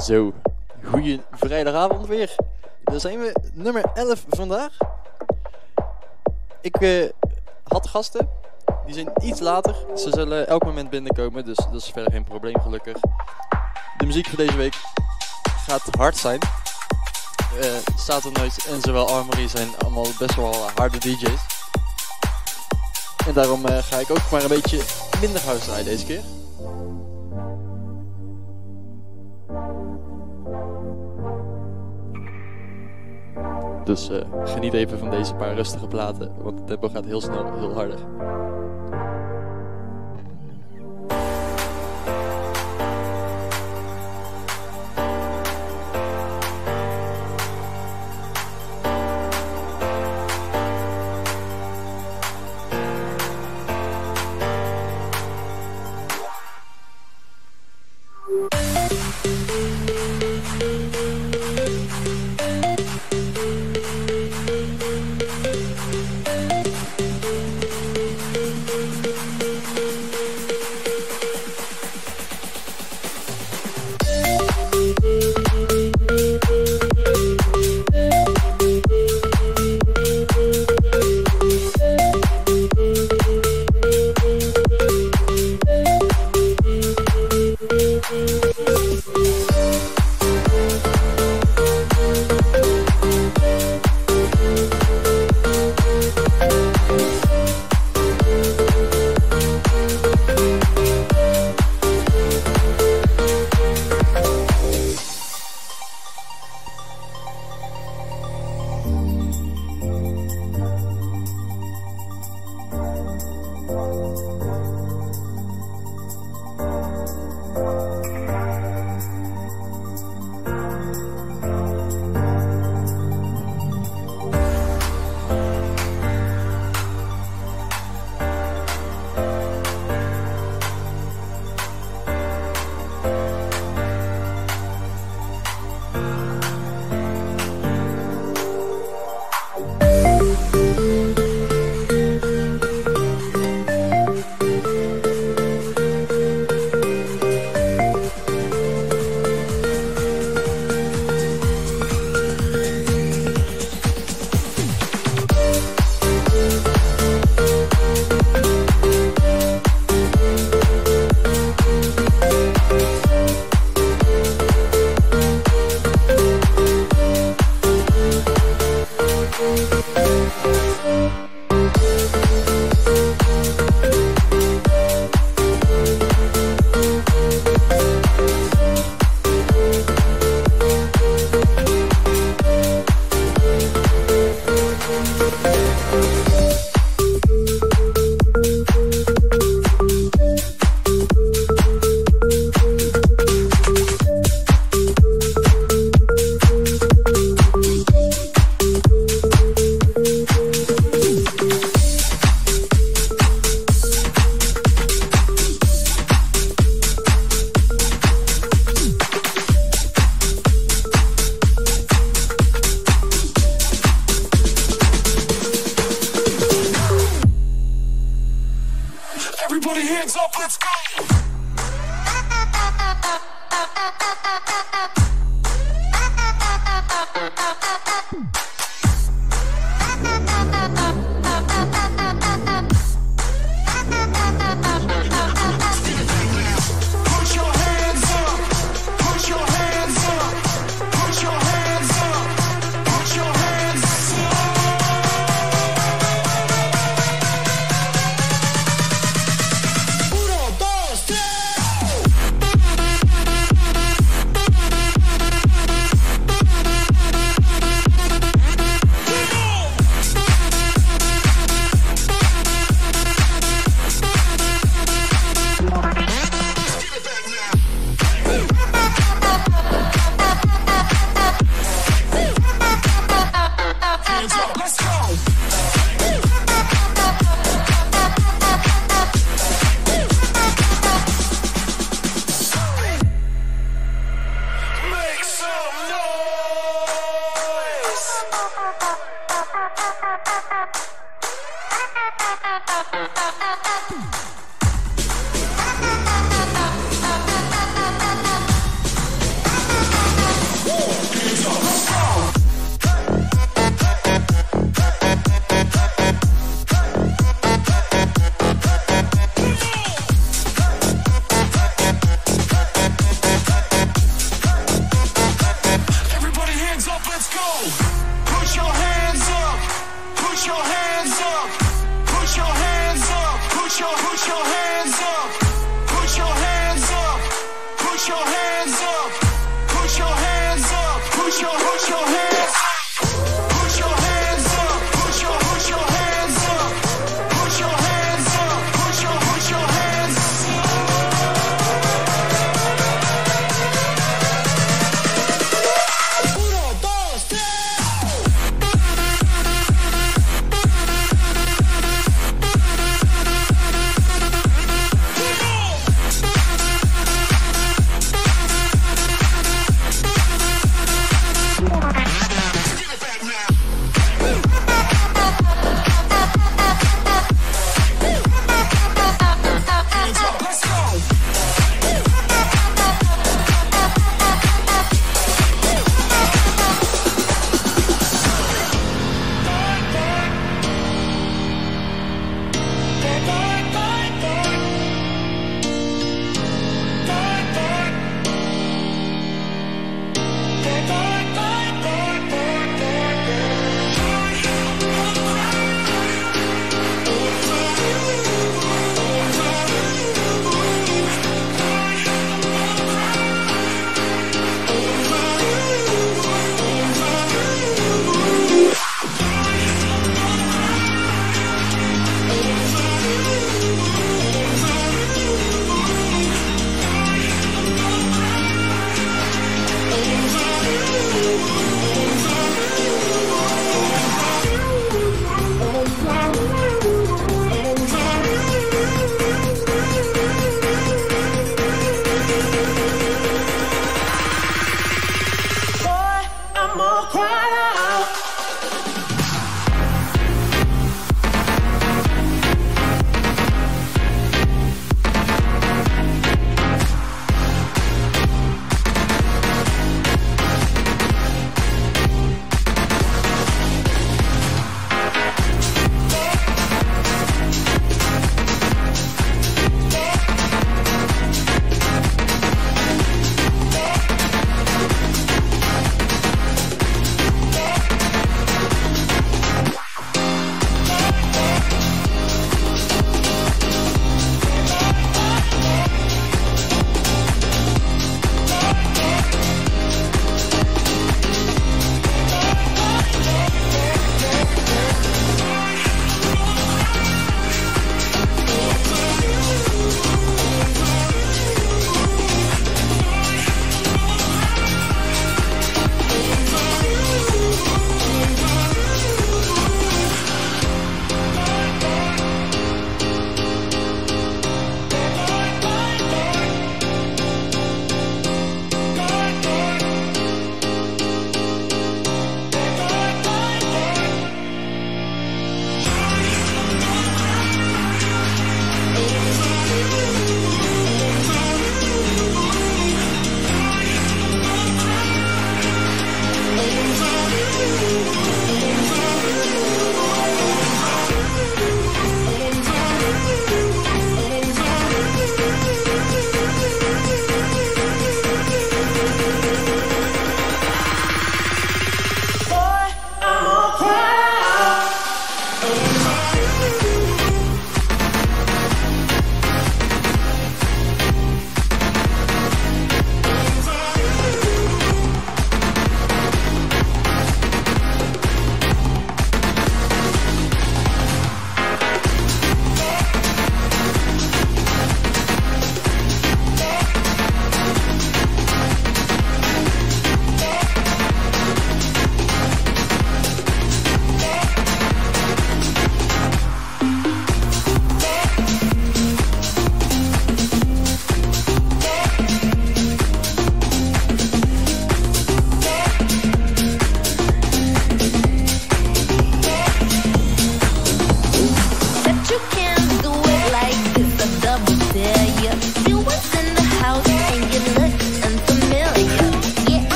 Zo, goeie vrijdagavond weer. Daar zijn we, nummer 11 vandaag. Ik eh, had gasten, die zijn iets later. Ze zullen elk moment binnenkomen, dus dat is verder geen probleem gelukkig. De muziek voor deze week gaat hard zijn. Uh, Satan Noise en zowel Armory zijn allemaal best wel harde DJ's. En daarom uh, ga ik ook maar een beetje minder house draaien deze keer. Dus uh, geniet even van deze paar rustige platen, want het tempo gaat heel snel, heel harder.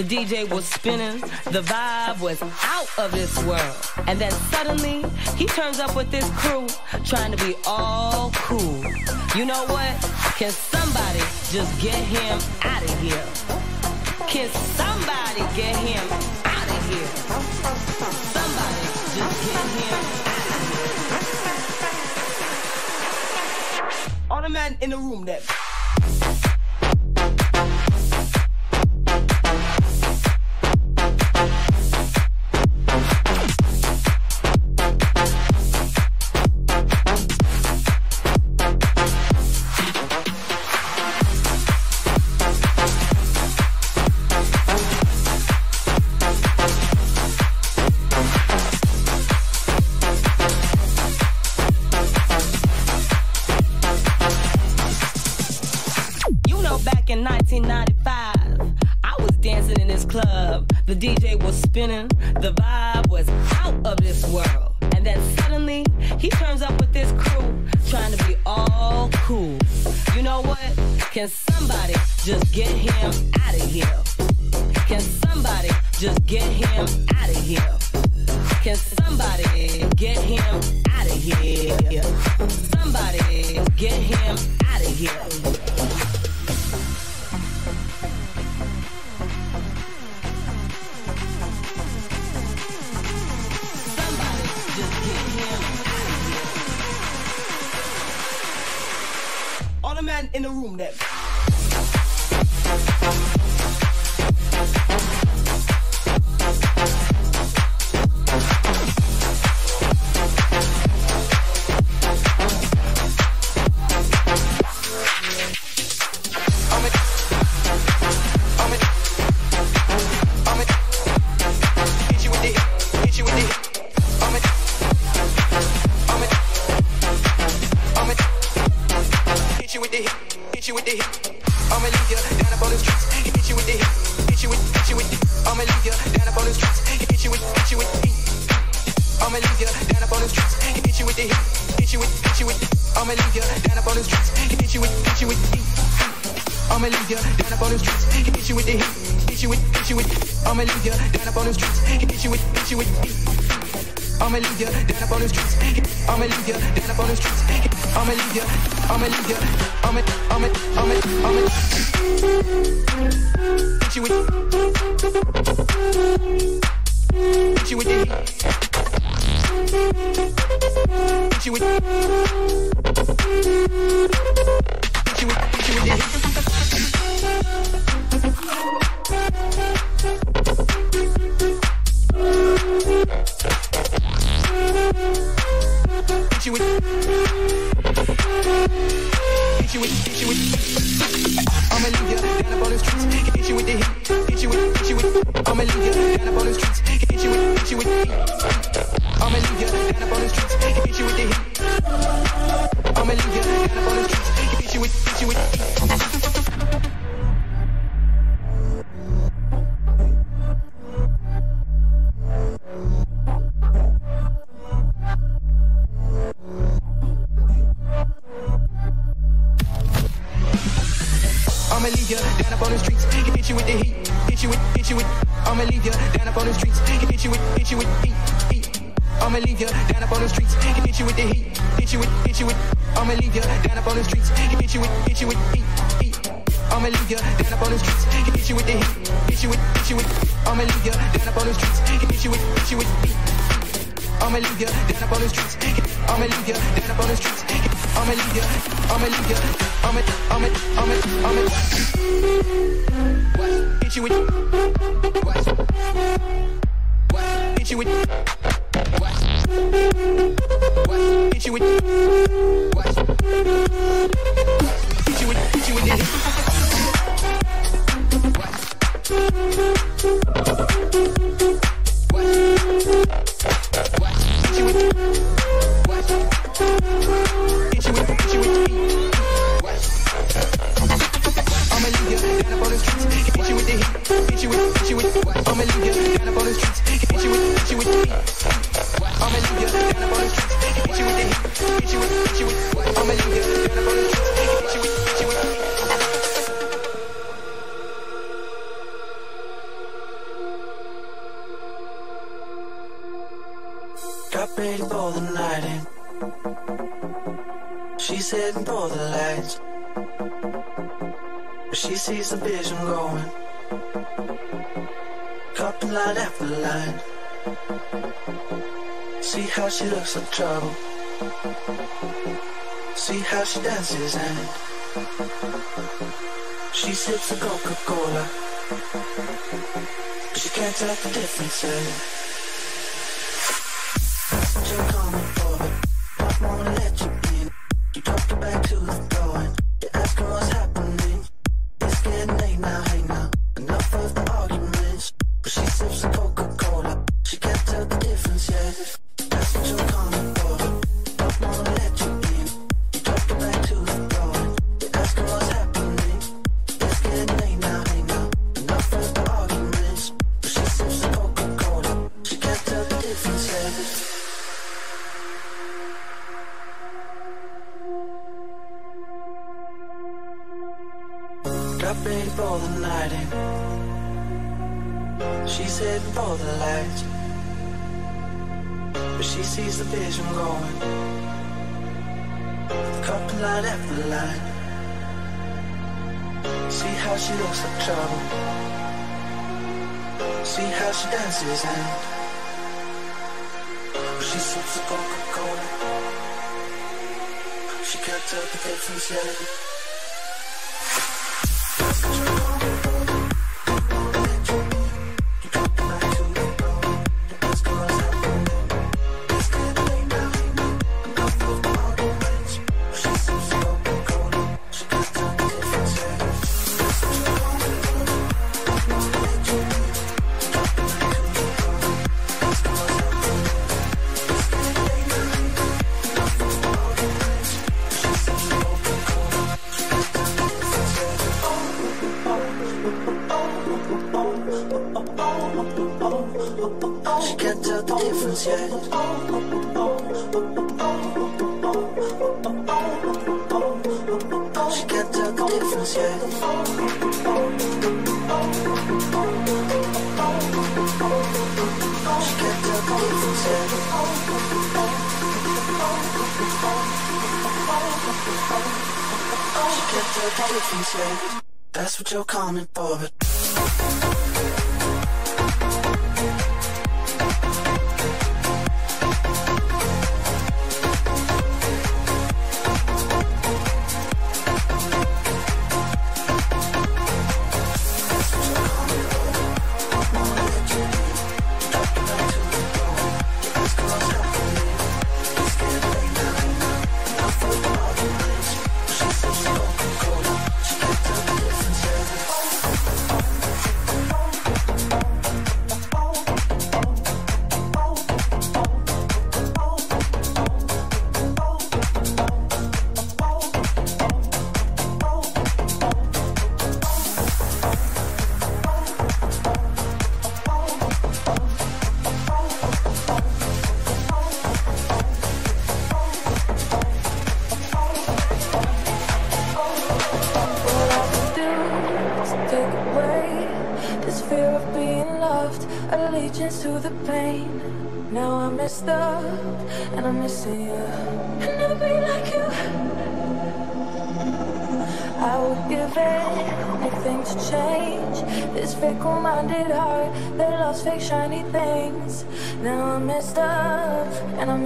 The DJ was spinning, the vibe was out of this world. And then suddenly, he turns up with this crew, trying to be all cool. You know what? Can somebody just get him out of here? Can somebody get him out of here? Somebody just get him out of here. All the men in the room that She looks like trouble. See how she dances and she sips a Coca-Cola. She can't tell the difference eh?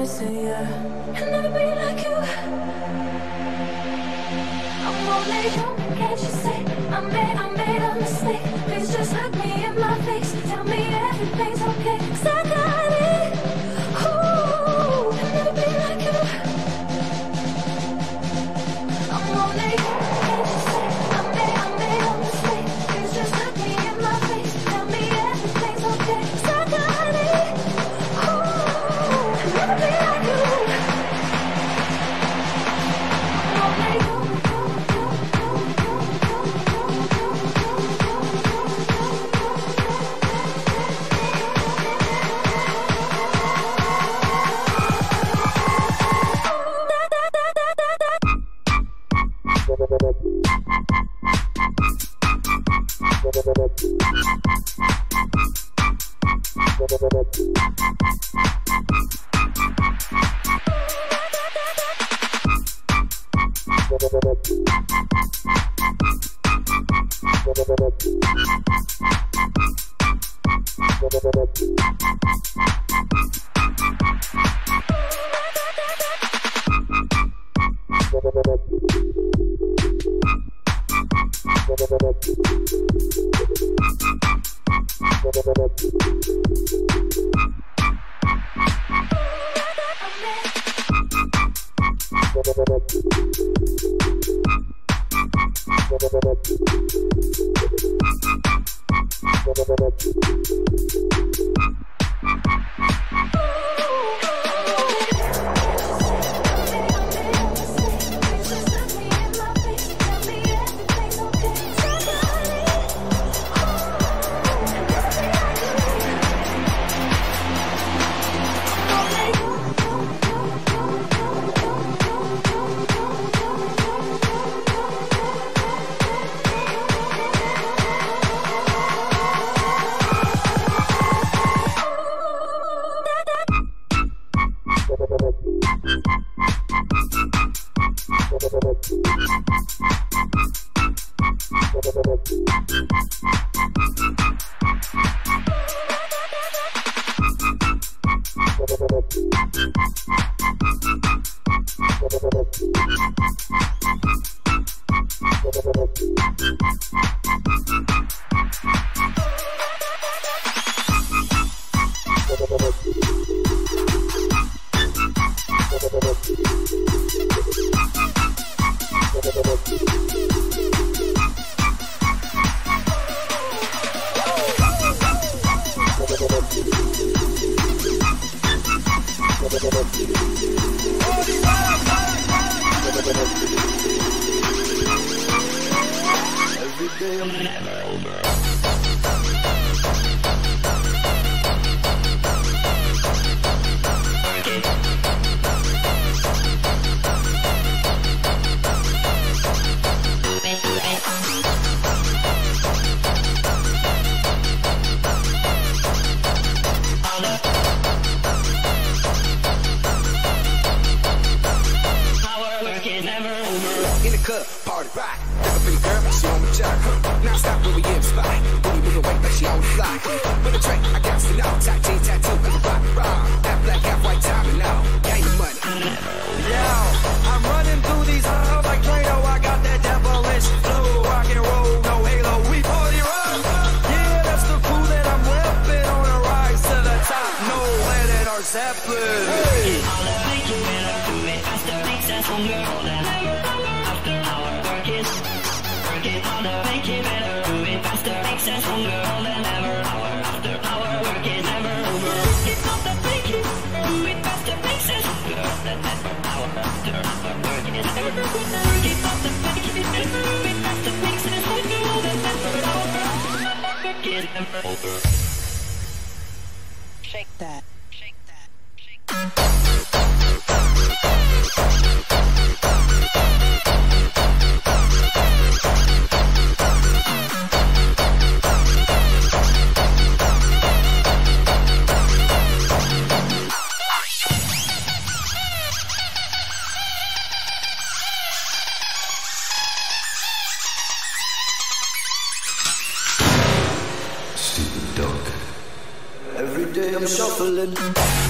And I'm day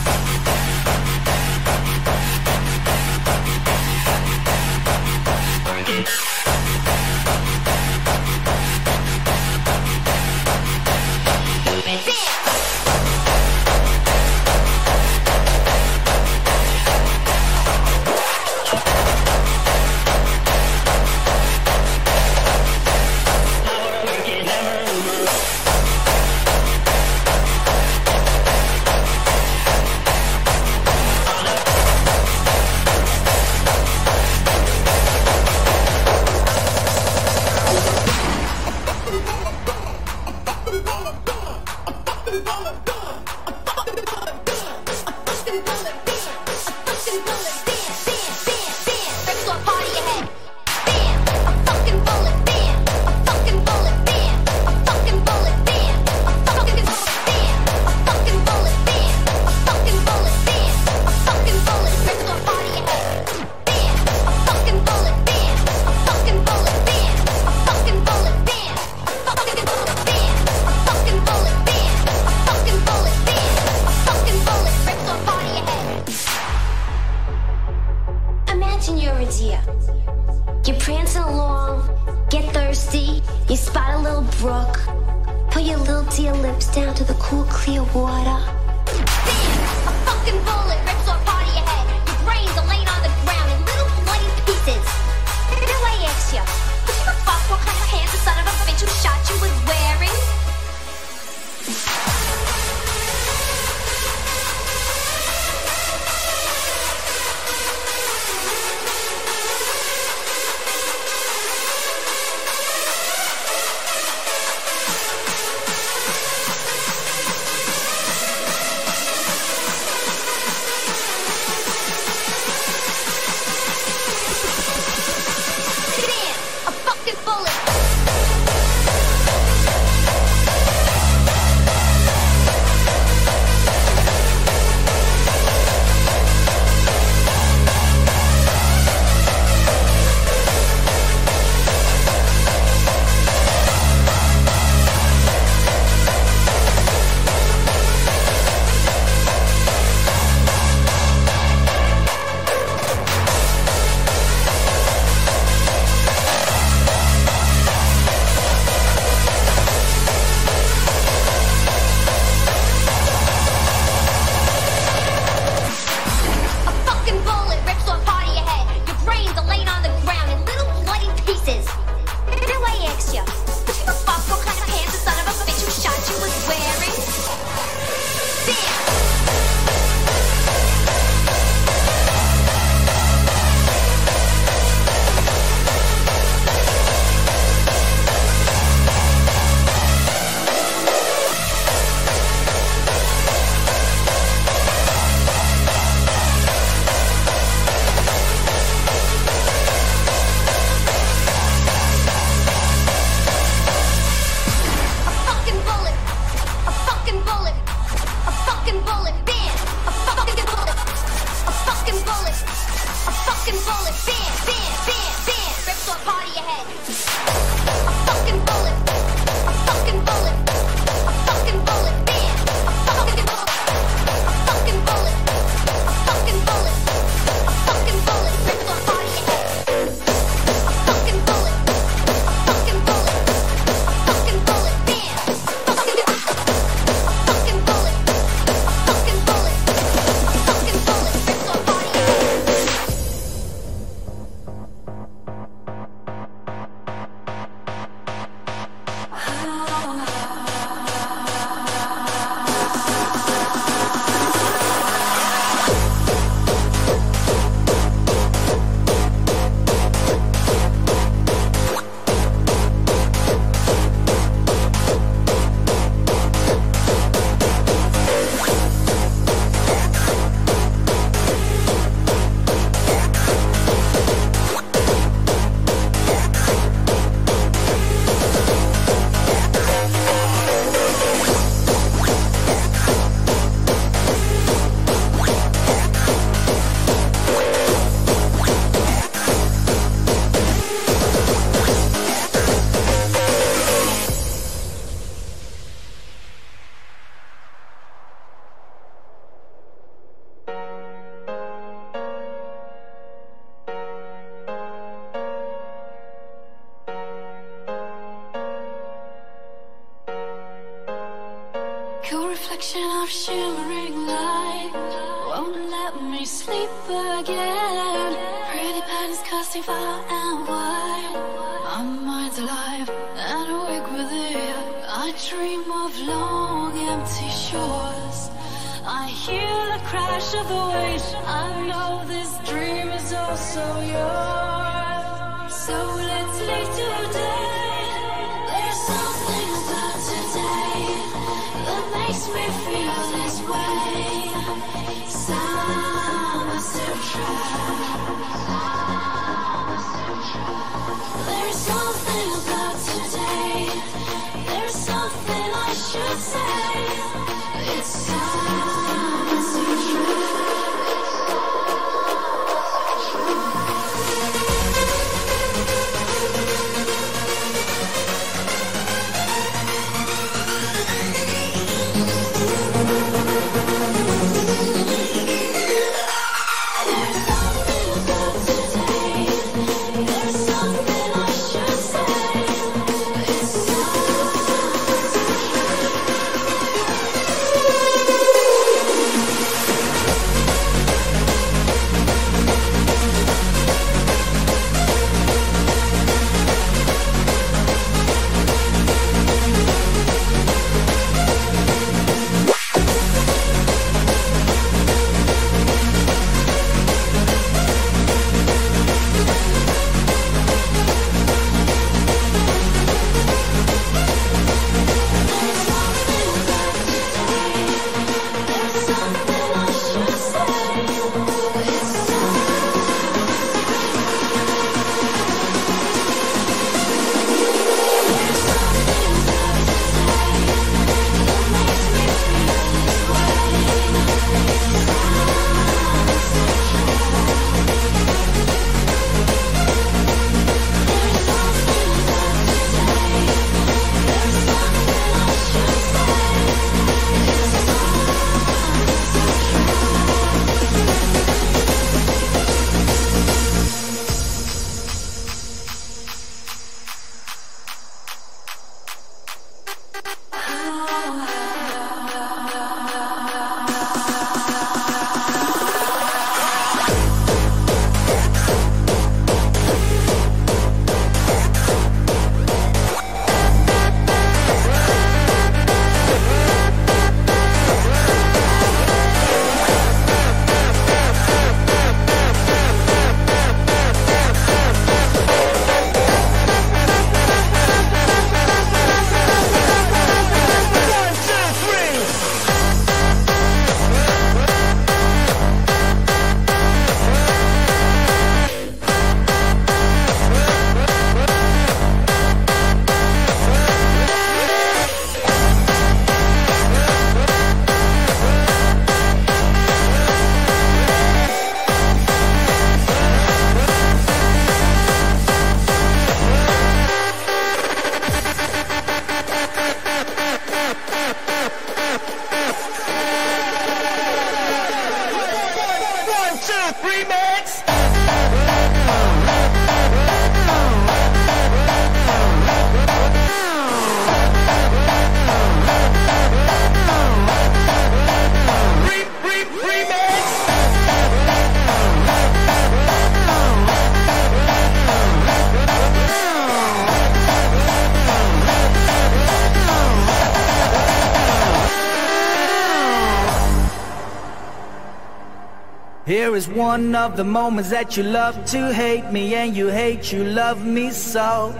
Here is one of the moments that you love to hate me and you hate you love me so.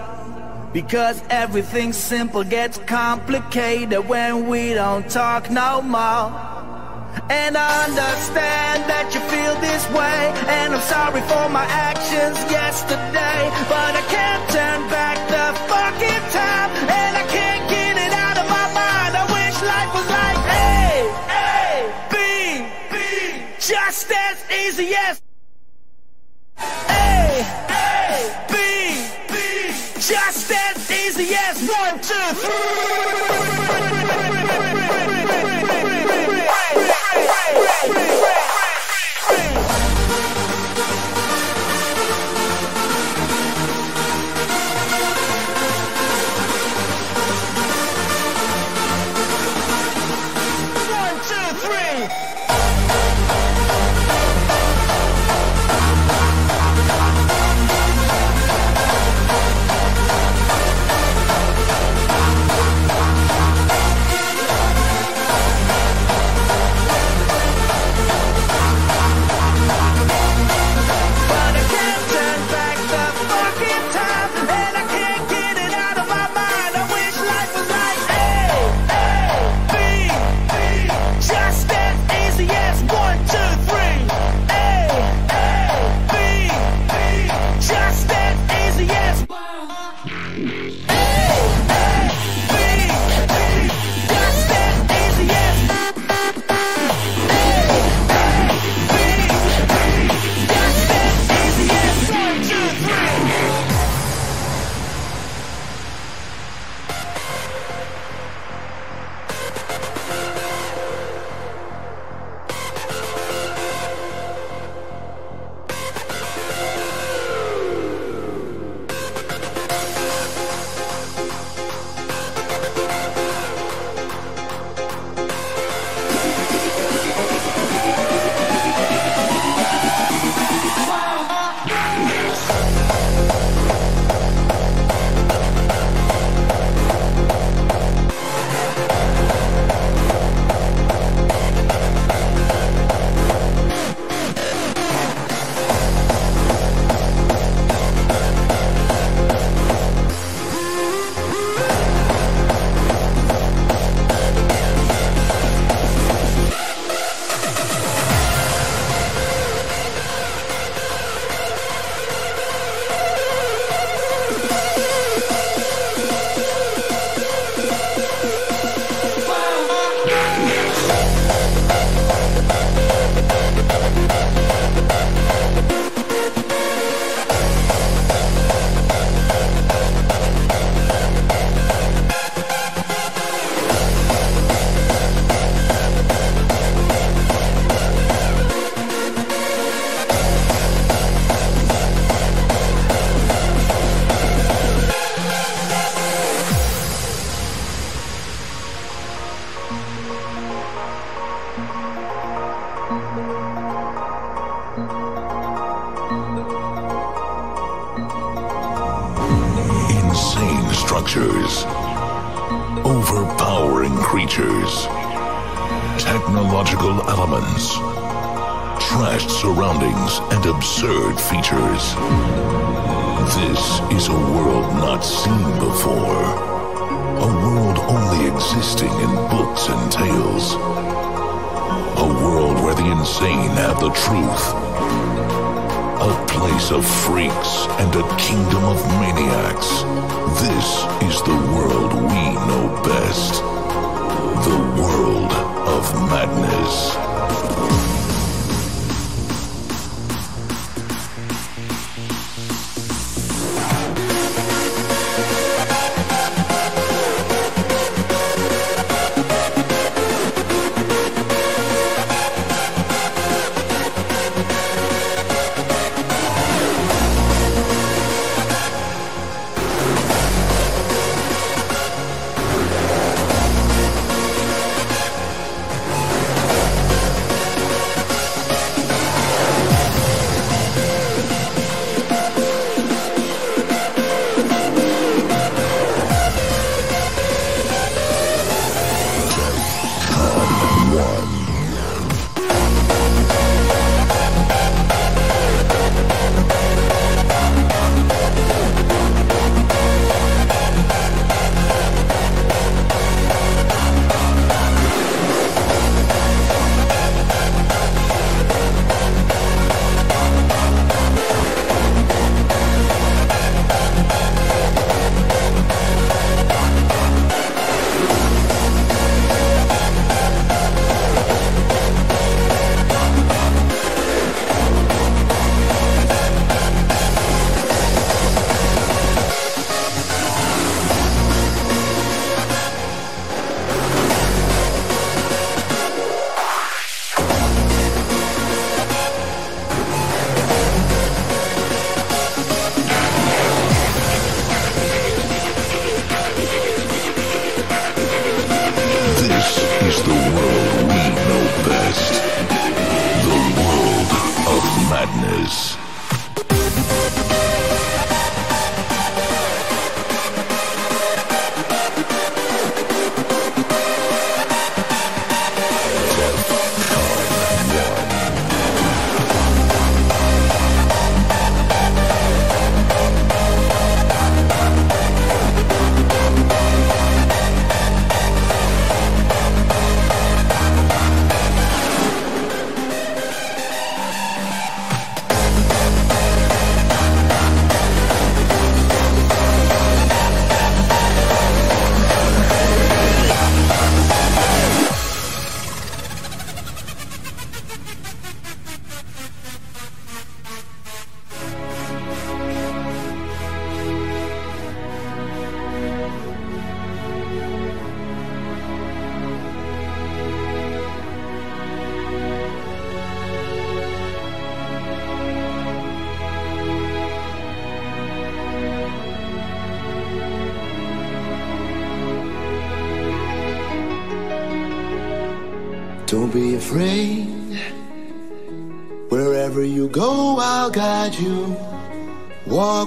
Because everything simple gets complicated when we don't talk no more. And I understand that you feel this way. And I'm sorry for my actions yesterday. But I can't turn back the fucking time. As easy as A, A, B, B. Just as easy as one, two, three.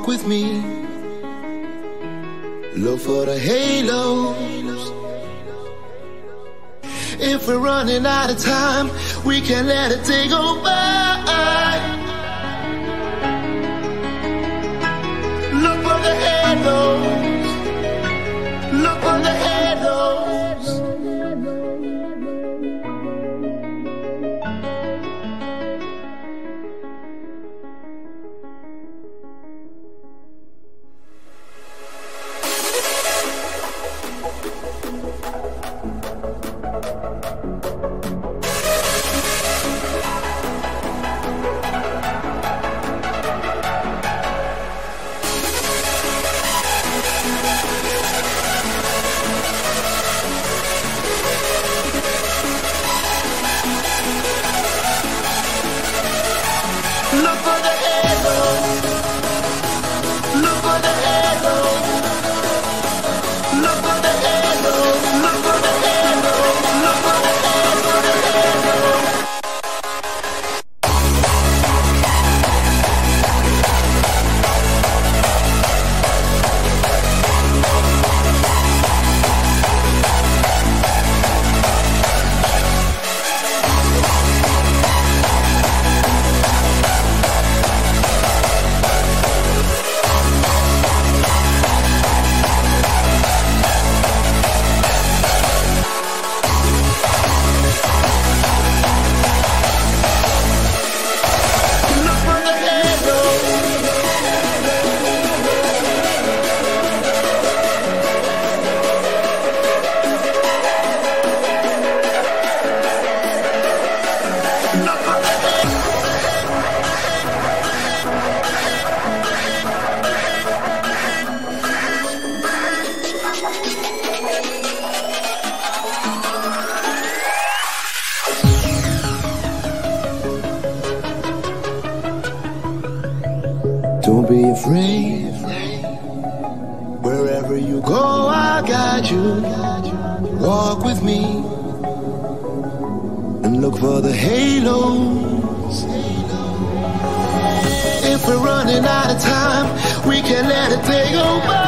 with me. Look for the halos. If we're running out of time, we can let it take be afraid. Wherever you go, I'll guide you. Walk with me and look for the halos. If we're running out of time, we can let it take over.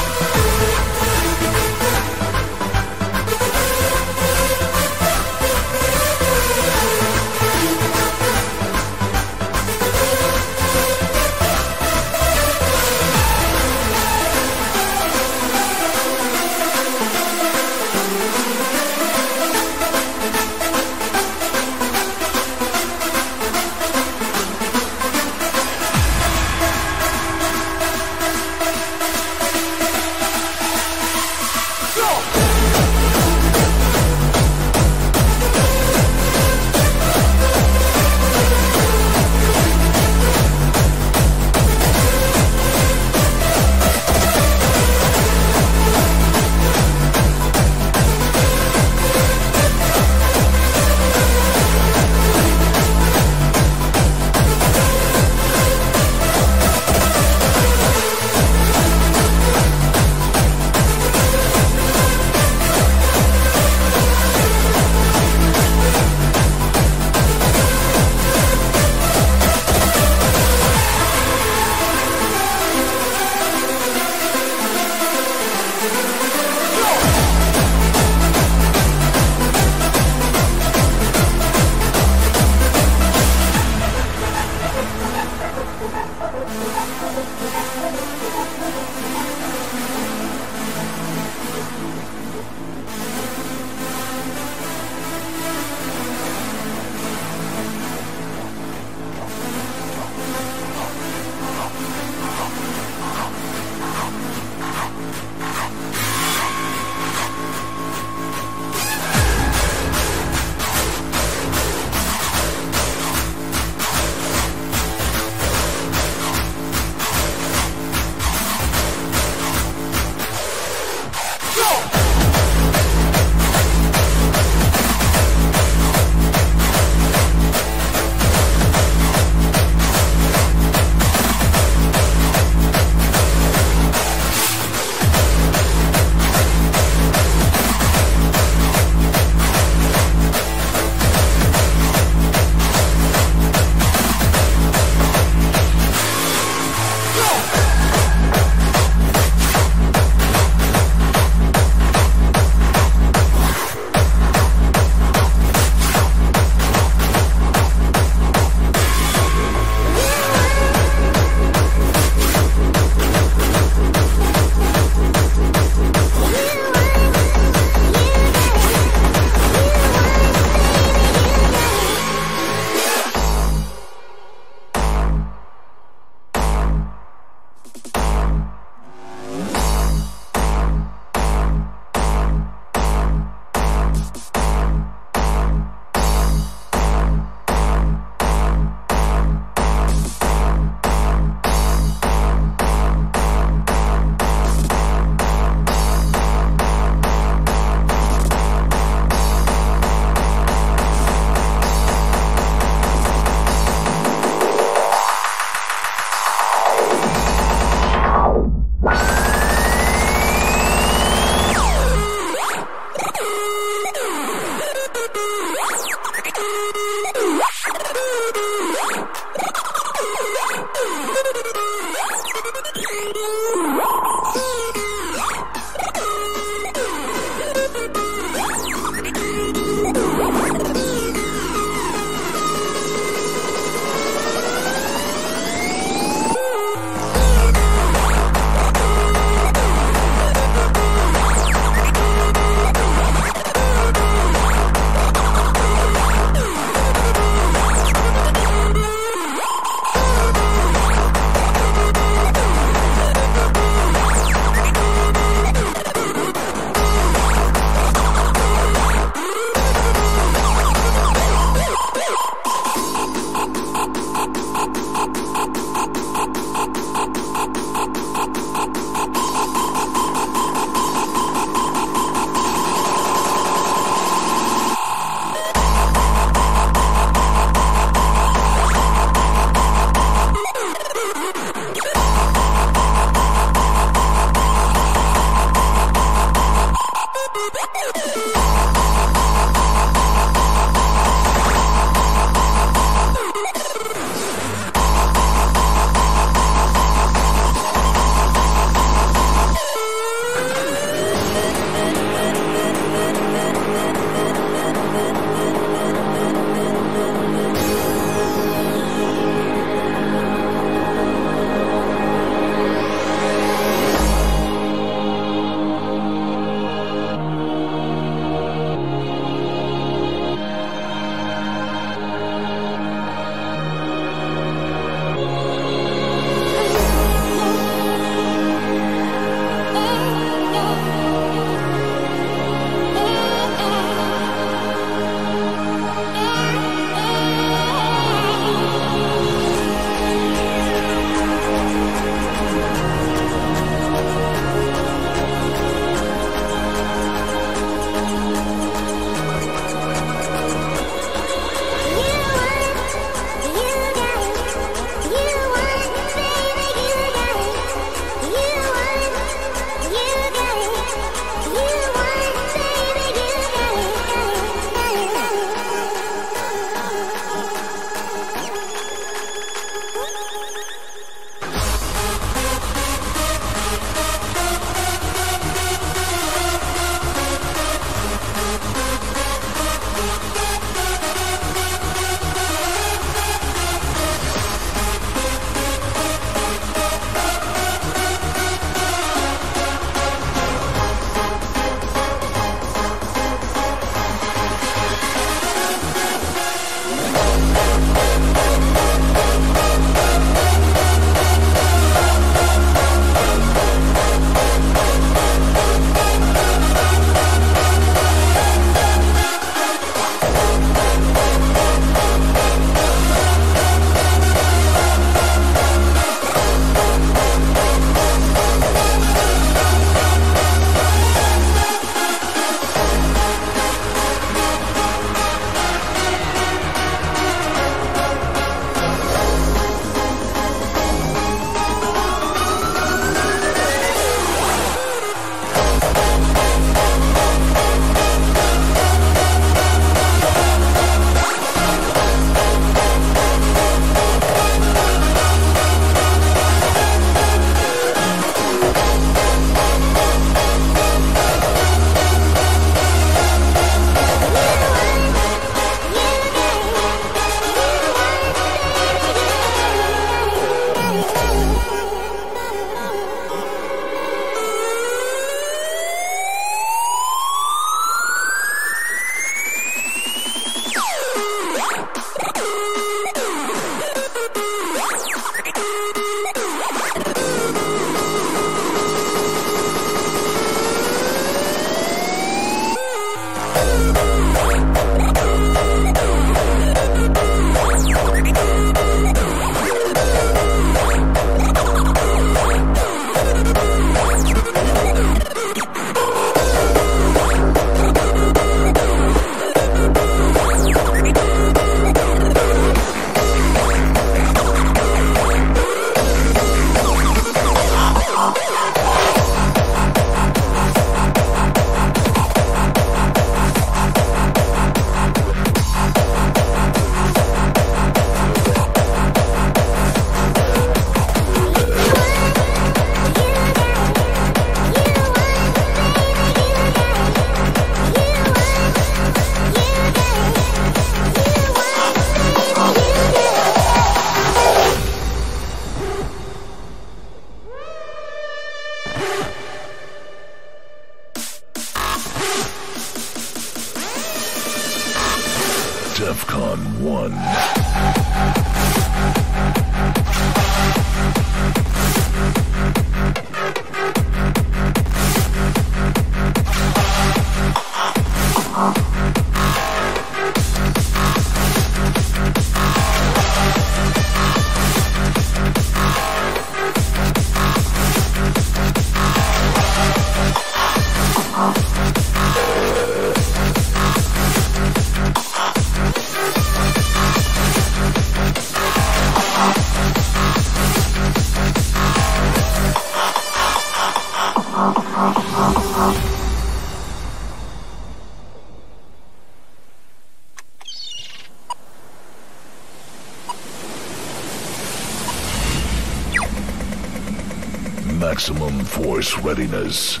force readiness.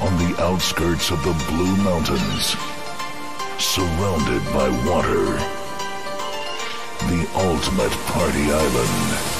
On the outskirts of the Blue Mountains, surrounded by water, the ultimate party island.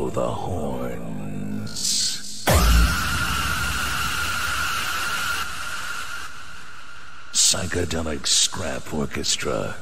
blow the horns. Psychedelic Scrap Orchestra.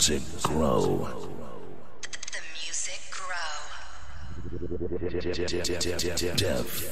Let the music grow. Def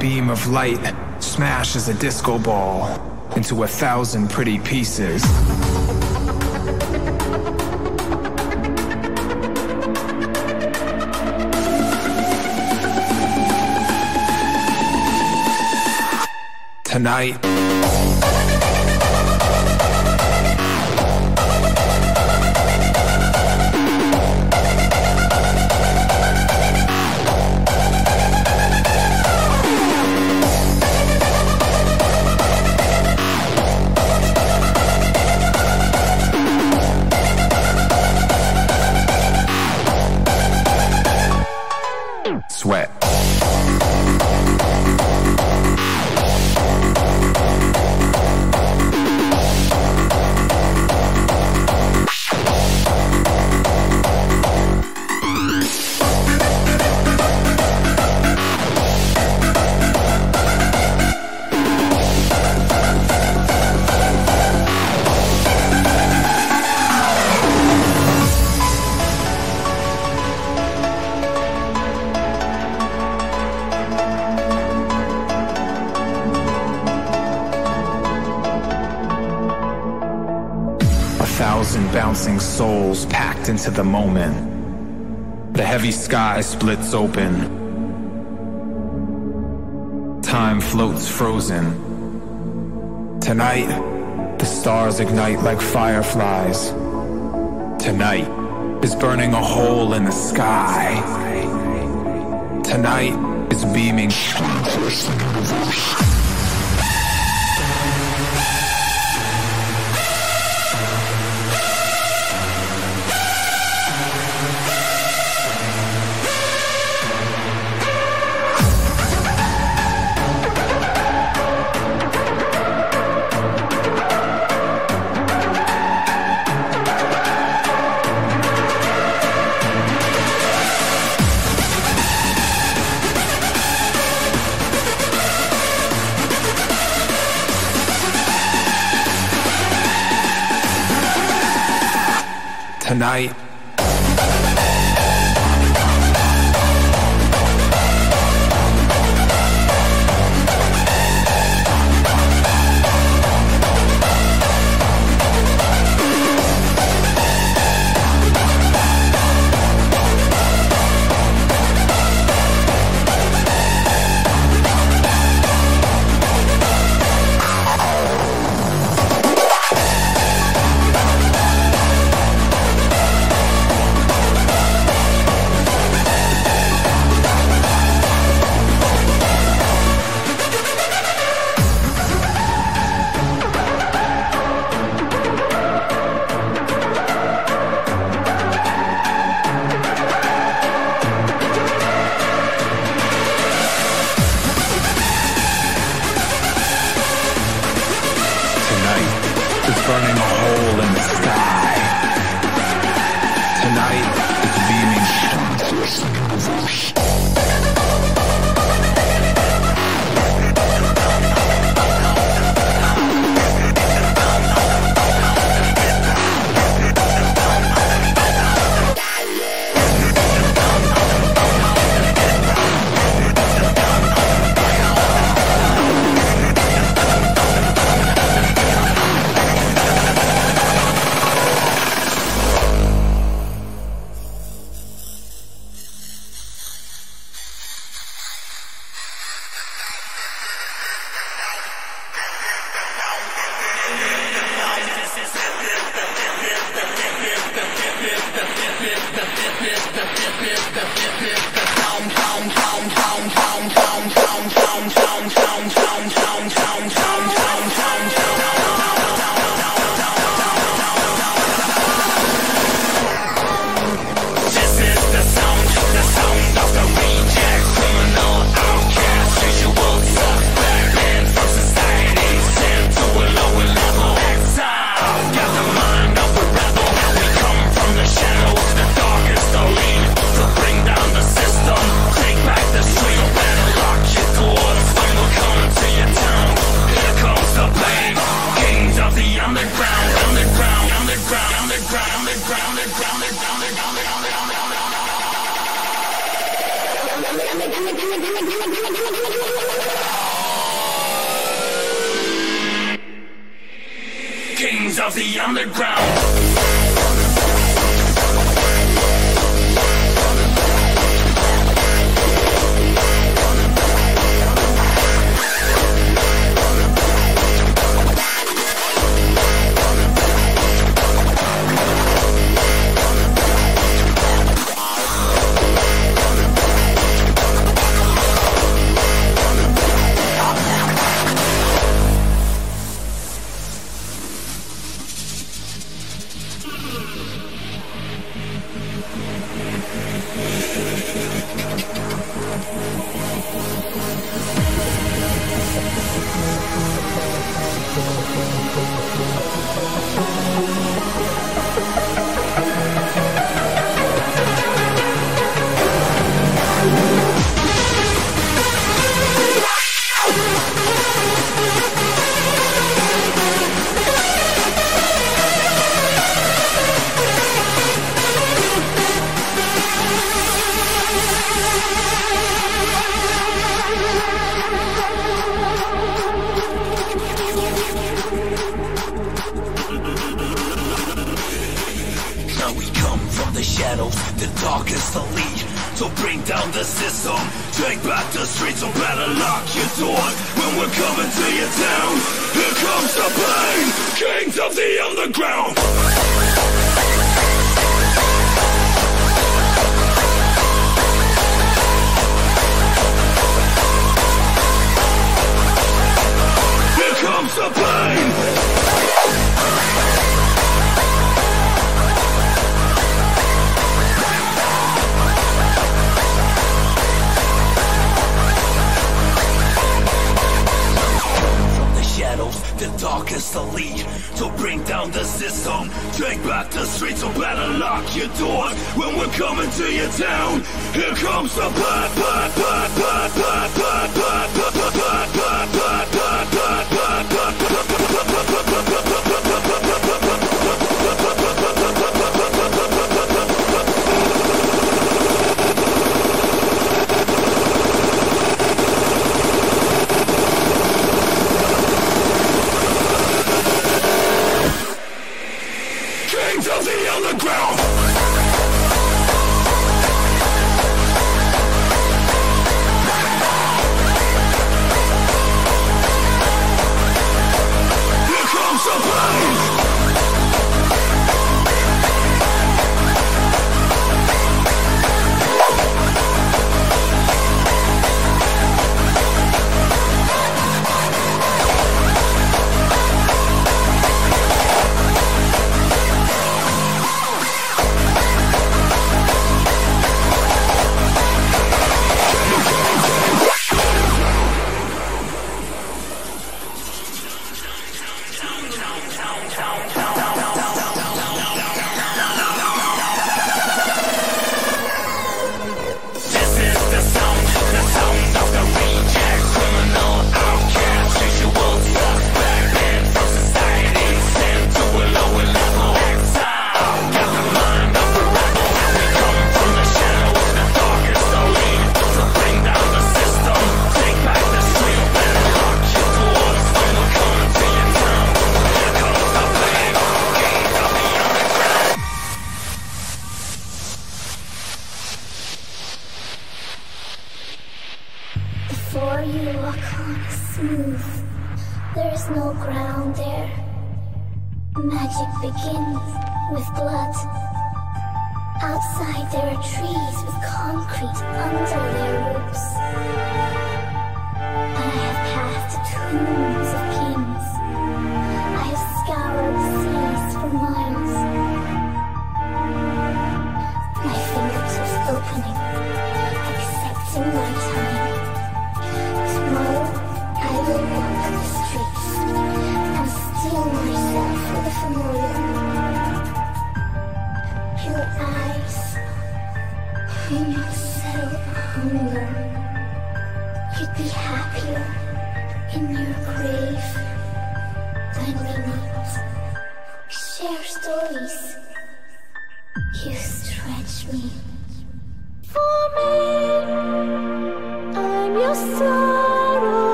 beam of light smashes a disco ball into a thousand pretty pieces. Tonight, into the moment. The heavy sky splits open. Time floats frozen. Tonight, the stars ignite like fireflies. Tonight is burning a hole in the sky. Tonight is beaming.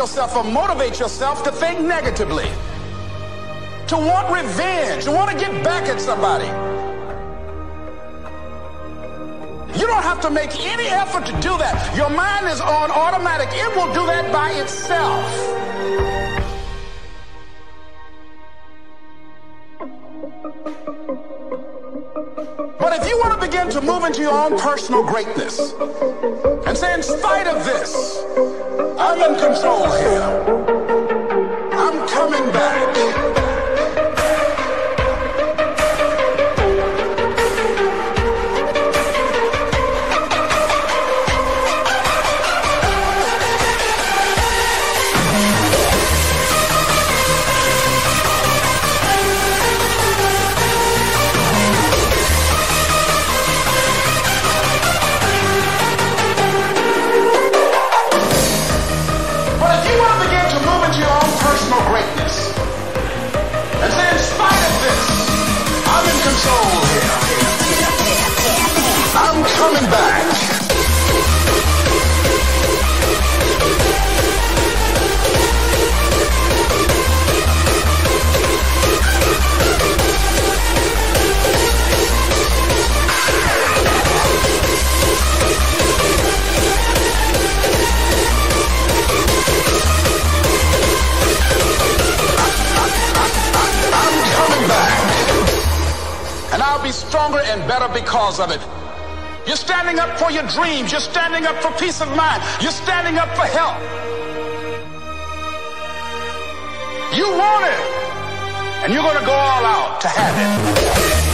Yourself or motivate yourself to think negatively, to want revenge, to want to get back at somebody. You don't have to make any effort to do that. Your mind is on automatic. It will do that by itself. But if you want to begin to move into your own personal greatness and say, in spite of this, I'm in control here. And I'll be stronger and better because of it. You're standing up for your dreams. You're standing up for peace of mind. You're standing up for help. You want it. And you're going to go all out to have it.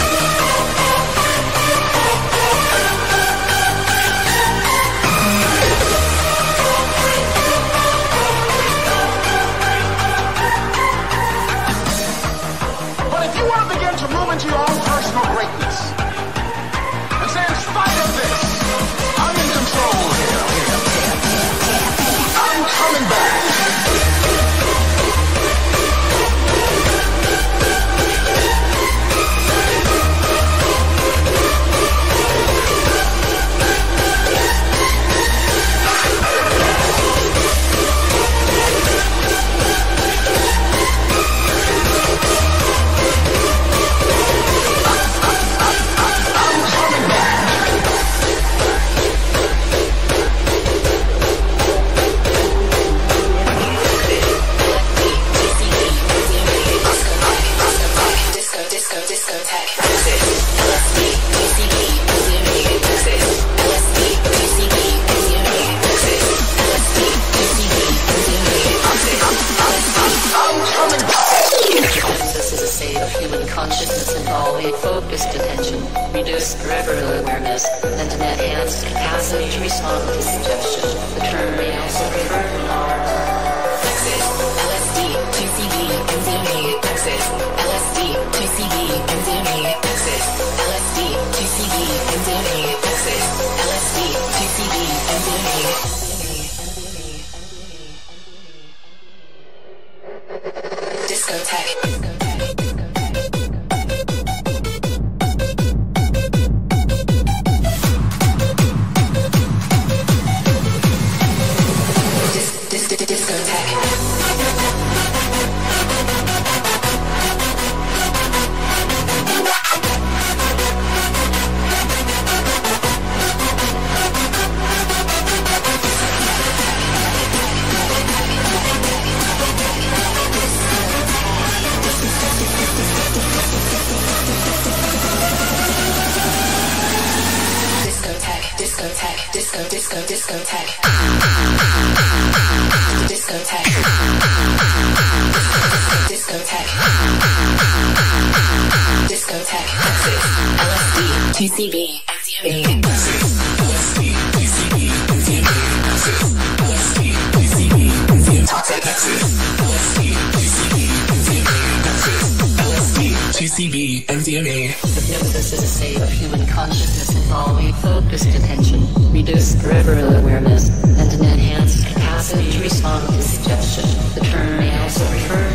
Involving focused attention, reduced peripheral awareness, and an enhanced capacity to respond to suggestion. The term may also refer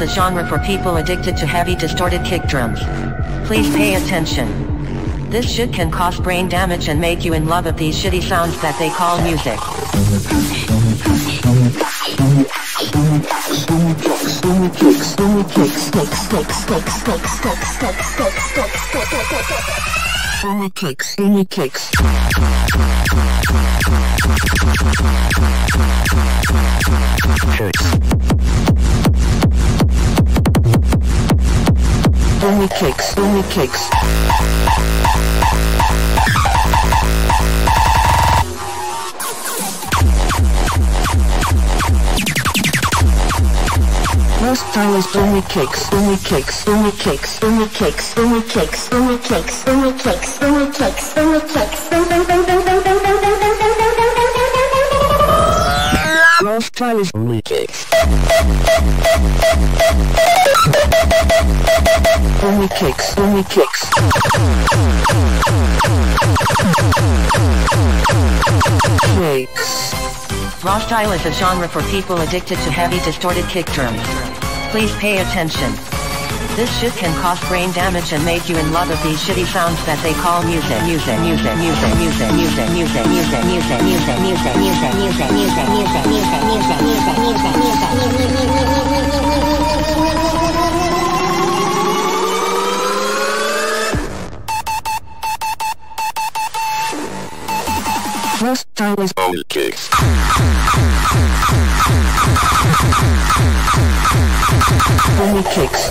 a genre for people addicted to heavy distorted kick drums. Please pay attention. This shit can cause brain damage and make you in love with these shitty sounds that they call music. Only kicks, only kicks, kicks, Only kicks, only kicks. Most stylist only kicks, only kicks, only kicks, only kicks, only kicks, only kicks, only kicks, only kicks, only kicks. Most stylist only kicks. Only kicks, only kicks. Kicks. Raw style is a genre for people addicted to heavy distorted kick drums. Please pay attention. This shit can cause brain damage and make you in love with these shitty sounds that they call music. Music, music, music, music, music, music, music, music, music, music, music, music, music, music, music, music, music, music, music, music. Only kicks.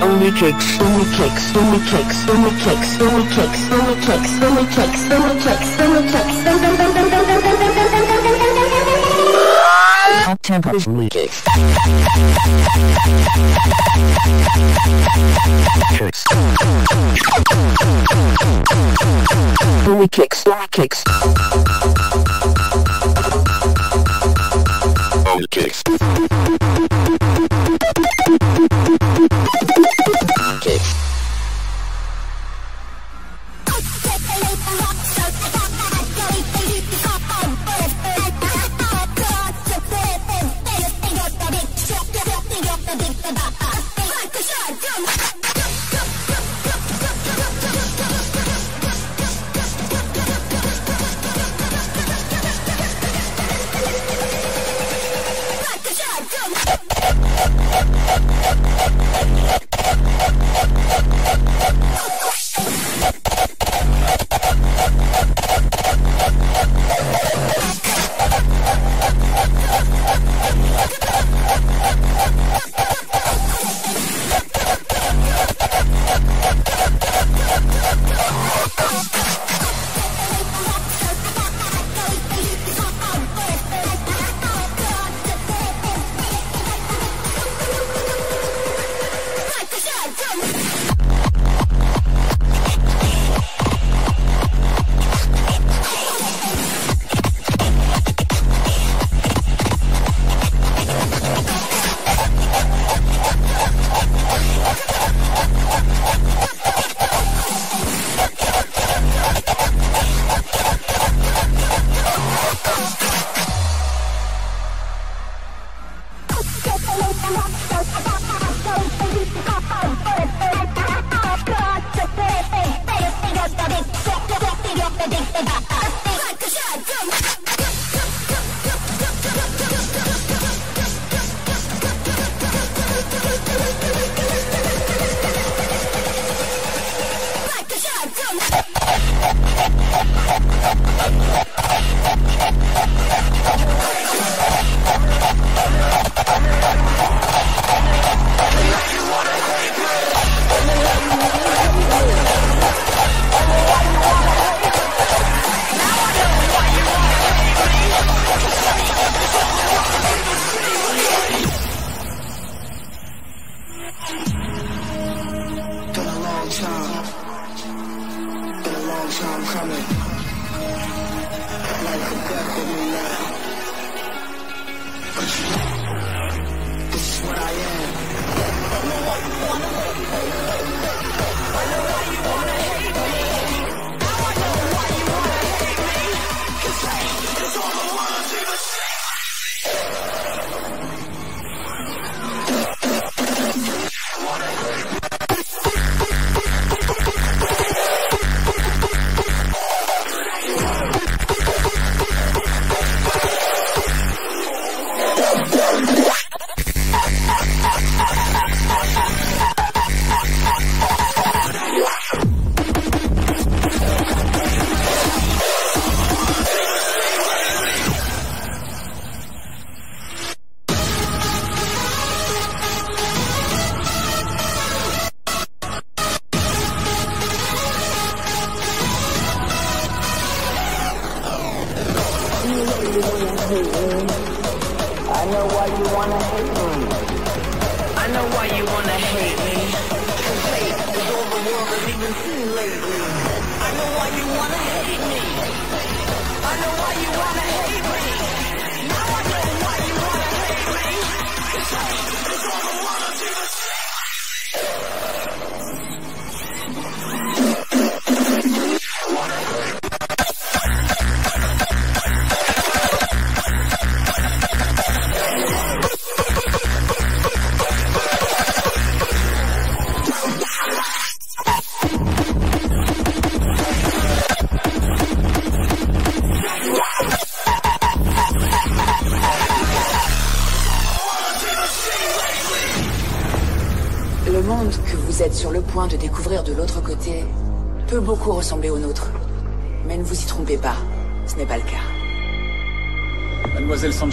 Only kicks. Only kicks, only kicks, only kicks, only kicks, only kicks, only kicks, only kicks, only kicks, only kicks temper's leaking. Kicks. Booty kicks.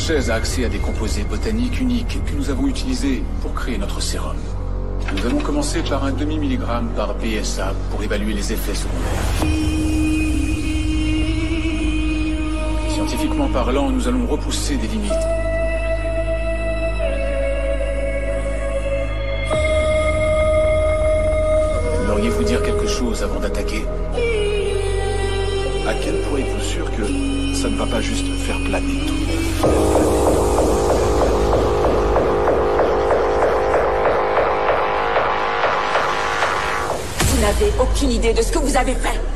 Sanchez a accès à des composés botaniques uniques que nous avons utilisés pour créer notre sérum. Nous allons commencer par un demi-milligramme par BSA pour évaluer les effets secondaires. Scientifiquement parlant, nous allons repousser des limites. M'auriez-vous dire quelque chose avant d'attaquer? À quel point êtes-vous sûr que ça ne va pas juste faire planer tout le monde? aucune idée de ce que vous avez fait.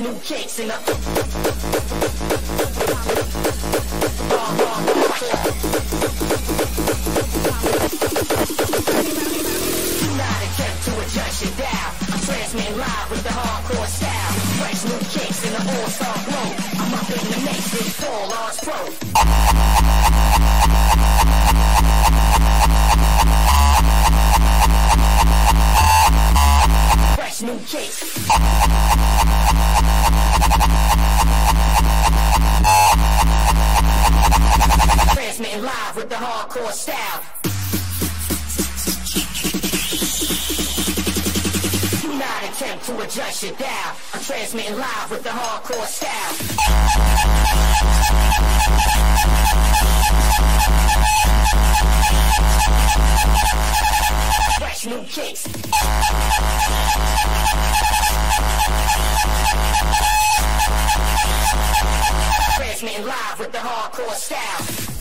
new kicks in the. to adjust your. I'm transmitting live with the hardcore style. Fresh new kicks. Transmitting live with the hardcore style.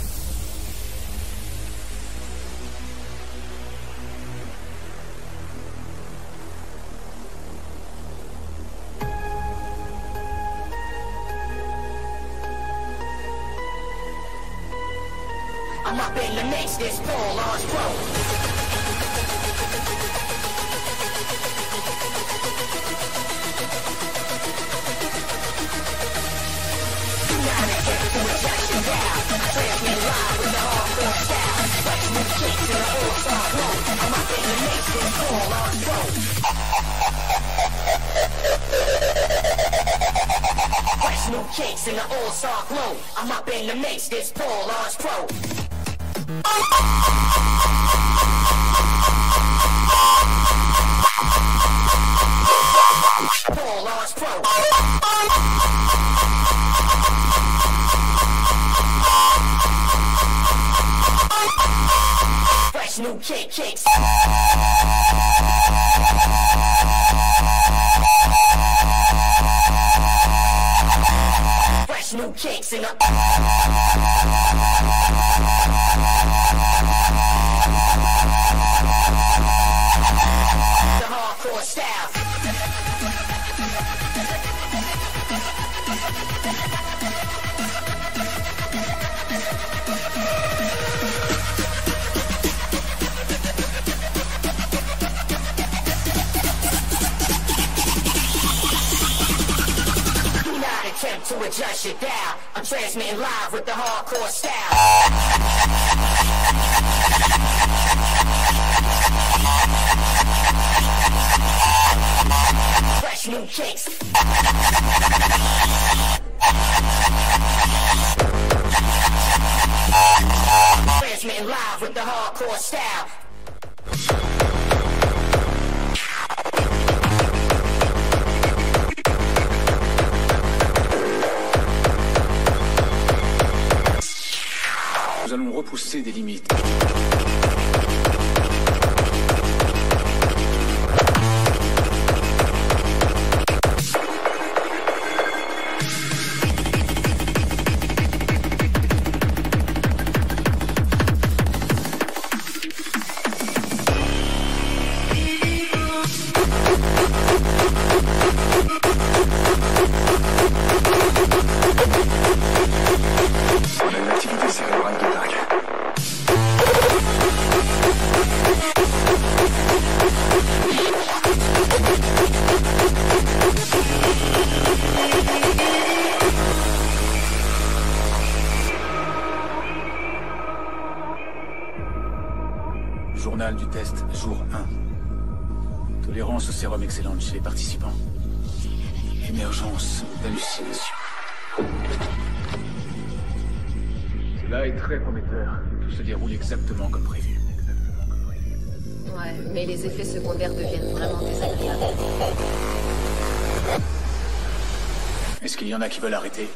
il y en a qui veulent arrêter.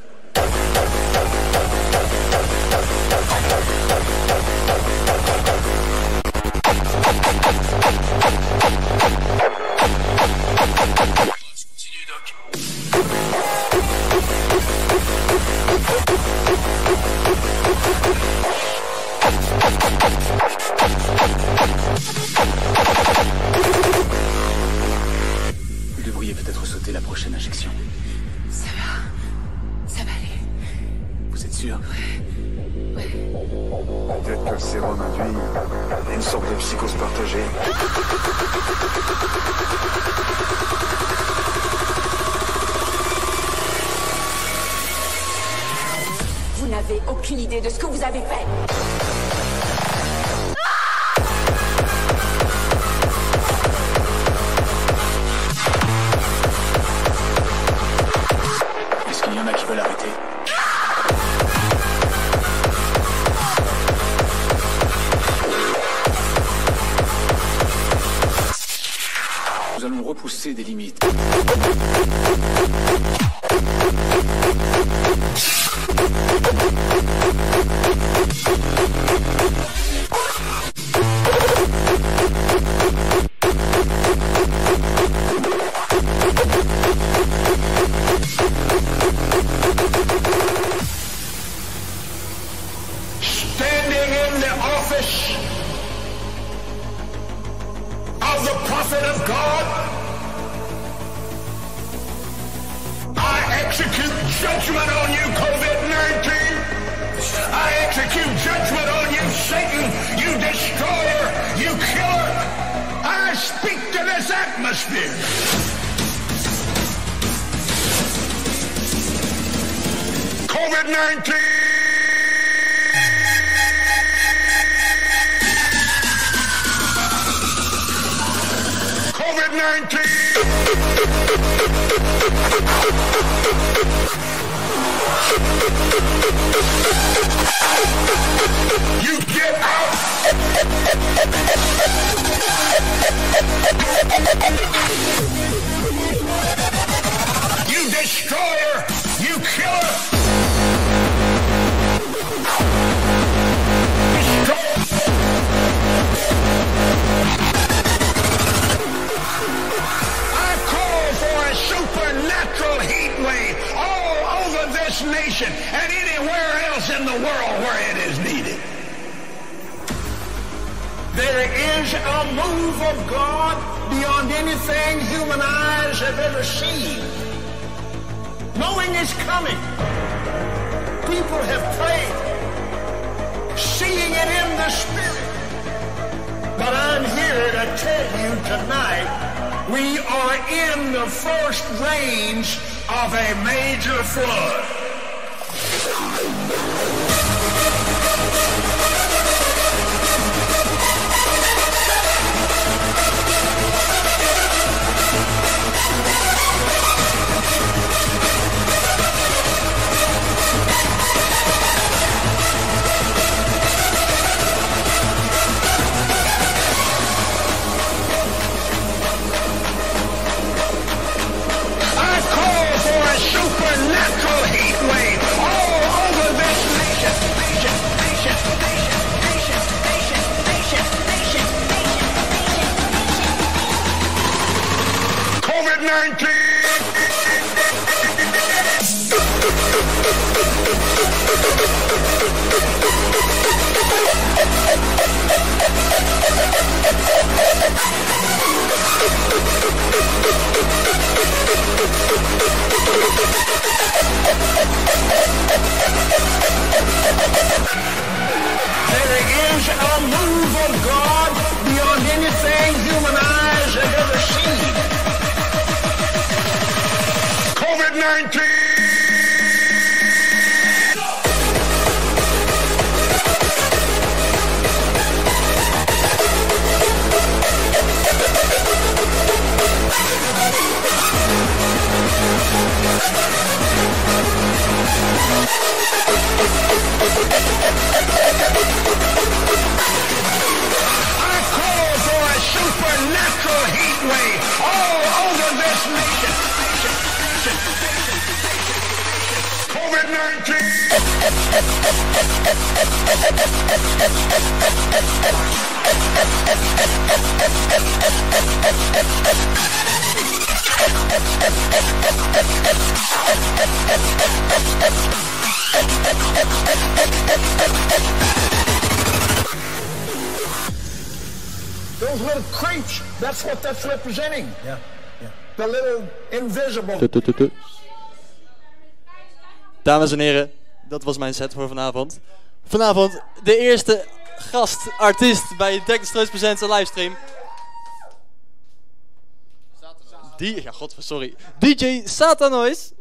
Those little creatures. that's what that's representing. Yeah, yeah. The little invisible. Dames en heren, dat was mijn set voor vanavond. Vanavond de eerste gastartiest bij Dekstroos Presents een livestream. Die, ja god, sorry. DJ Satanois.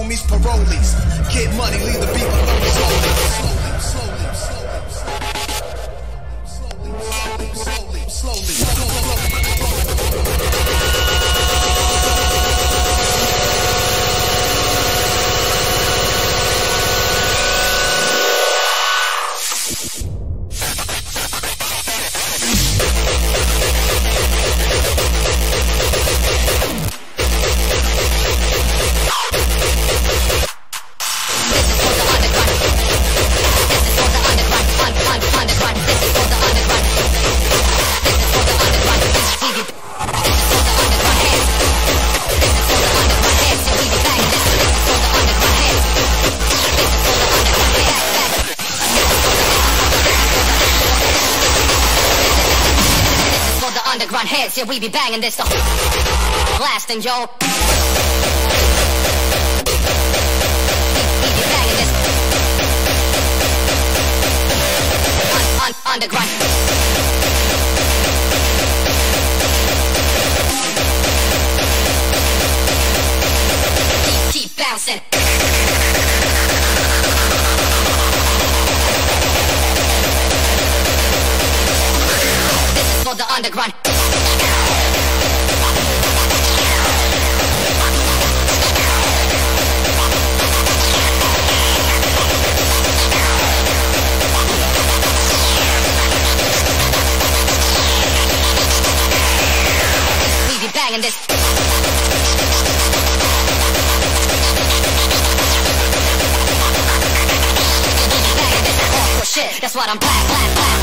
homies, parolee. hits, yeah, we be banging this the whole blasting, yo. On, on, underground. Keep, keep bouncing. for the underground. banging this. Banging this shit. That's what I'm black, black, black.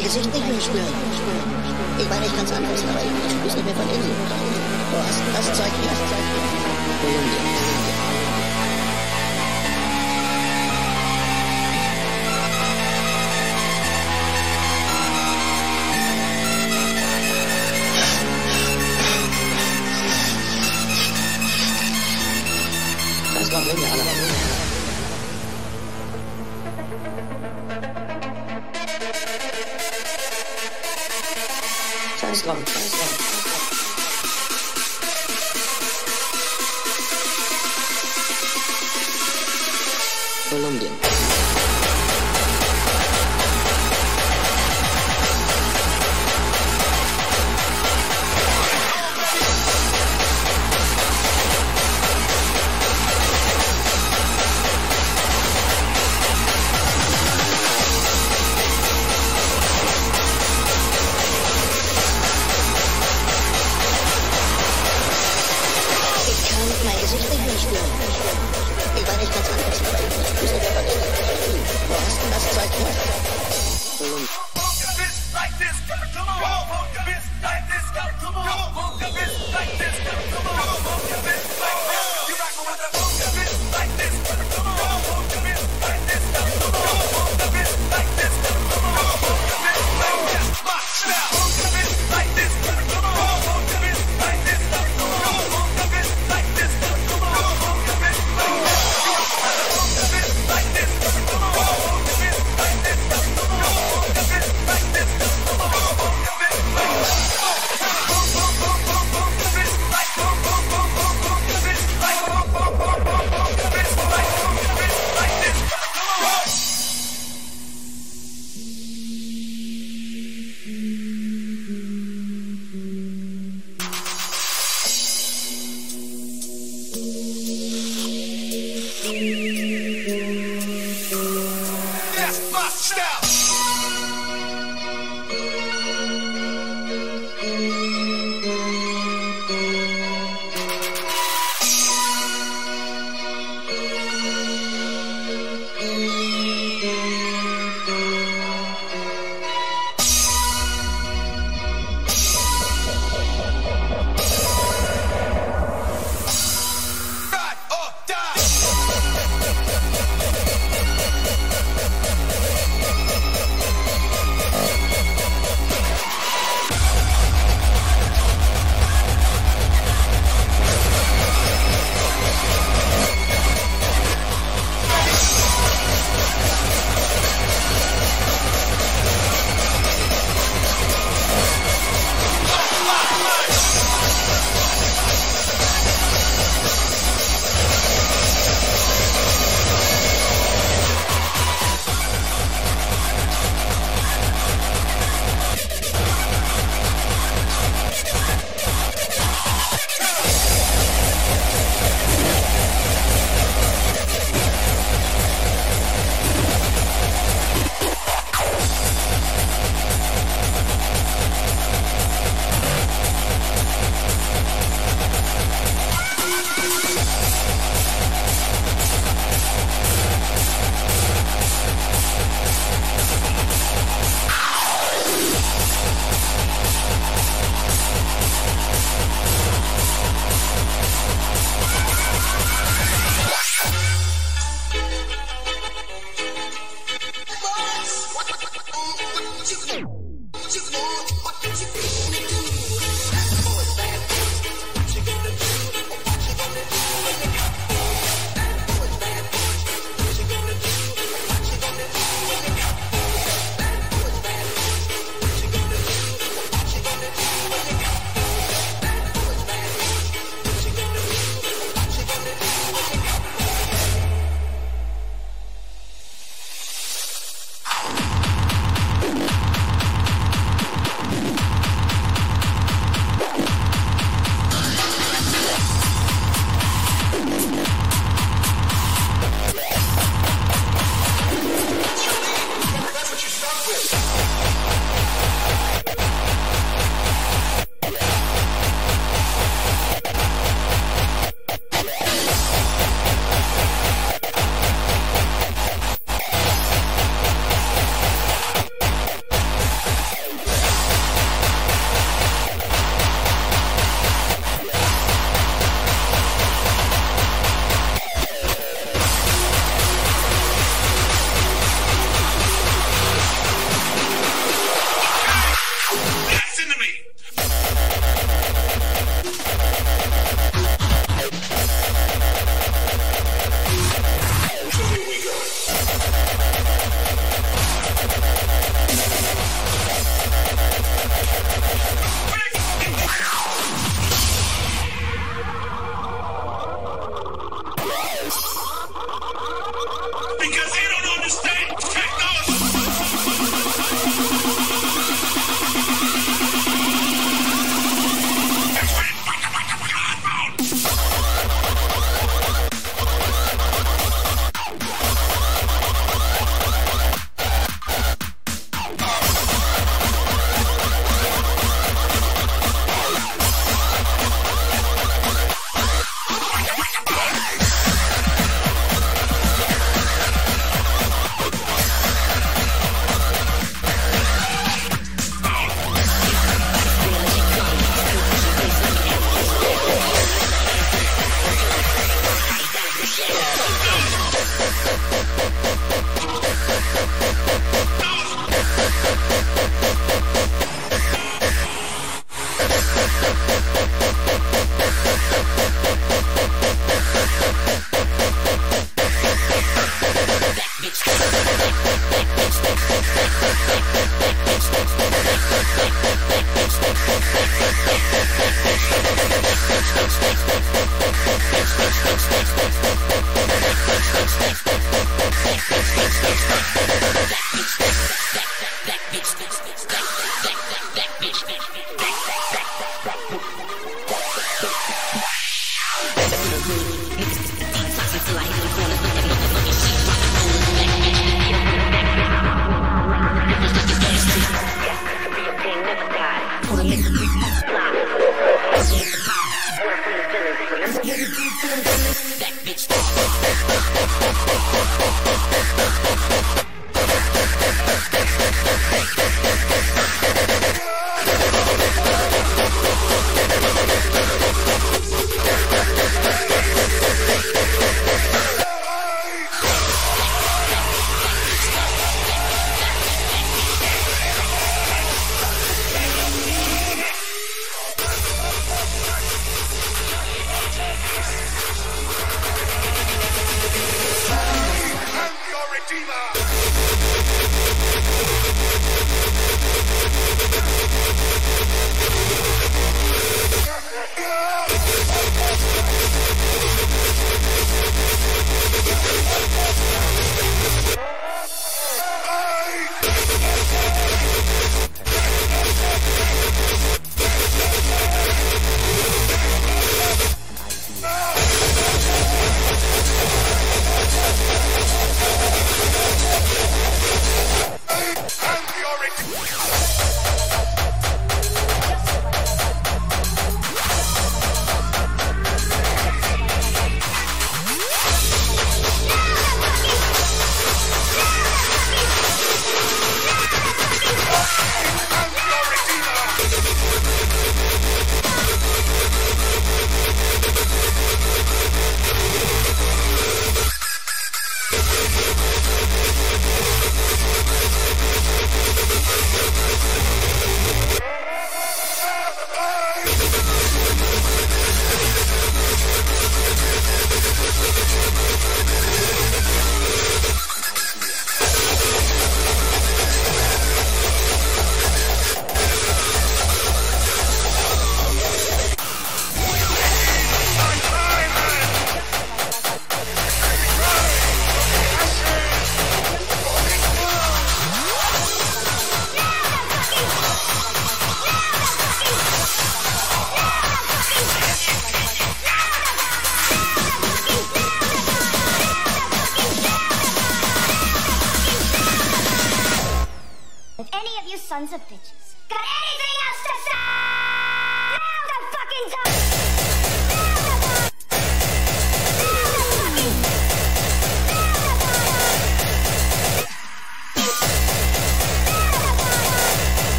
Mein Gesicht nicht mehr spüren. Ich meine, ich kann es anders, aber ich spüre es nicht mehr von innen. Du hast das Zeug hier. Kolumbien.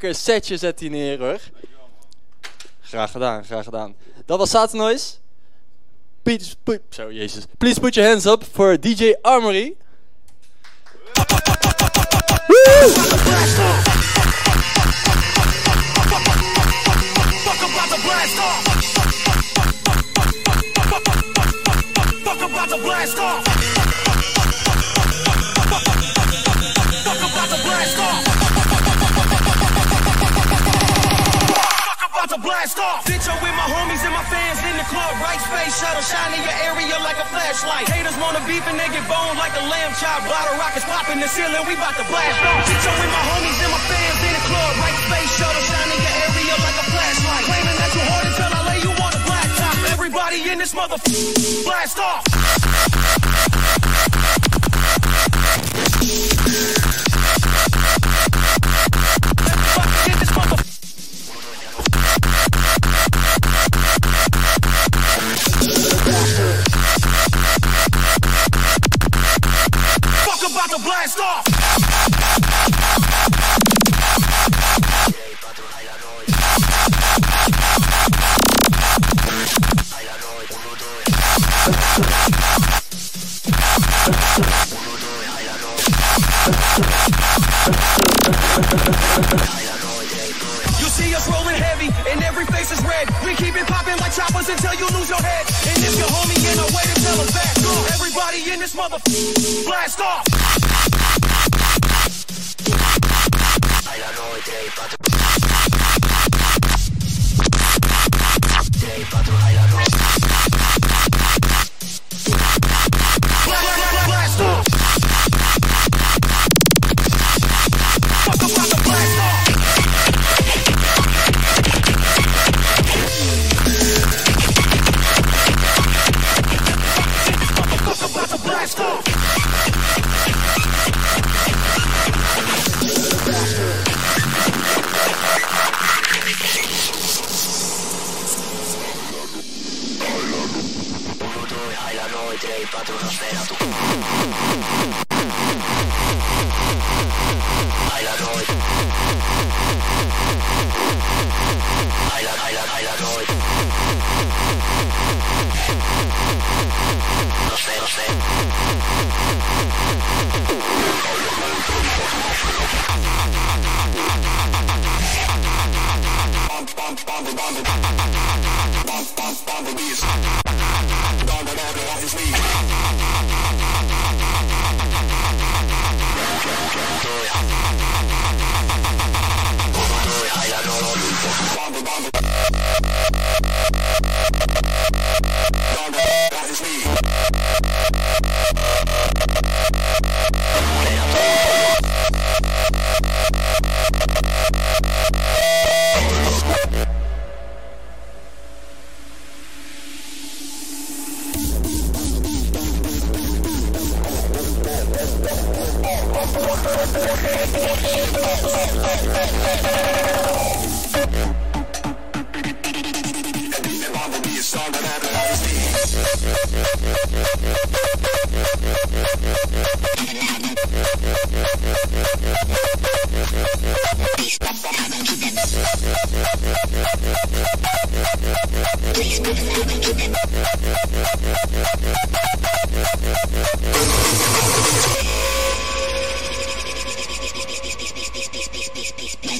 lekker setje zet hij neer hoor. Graag gedaan, graag gedaan. Dat was Saturnoise. Please. Please put your hands up for DJ Armory. beef and they get boned like a lamb chop. Bottle rockets popping the ceiling, we bout to blast off. So with my homies and my fans in the club, right space shuttle shining your area like a flashlight. Claiming that you're hard until I lay you on the blacktop. Everybody in this motherfucker, blast off.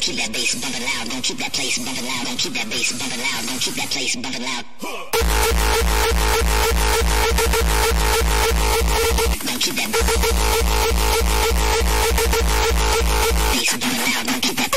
Don't keep that bass bumping loud. Don't keep that place bumping loud. Don't keep that bass bumping loud. Don't keep that place bumping loud. Don't keep that bass bumping loud. Don't keep that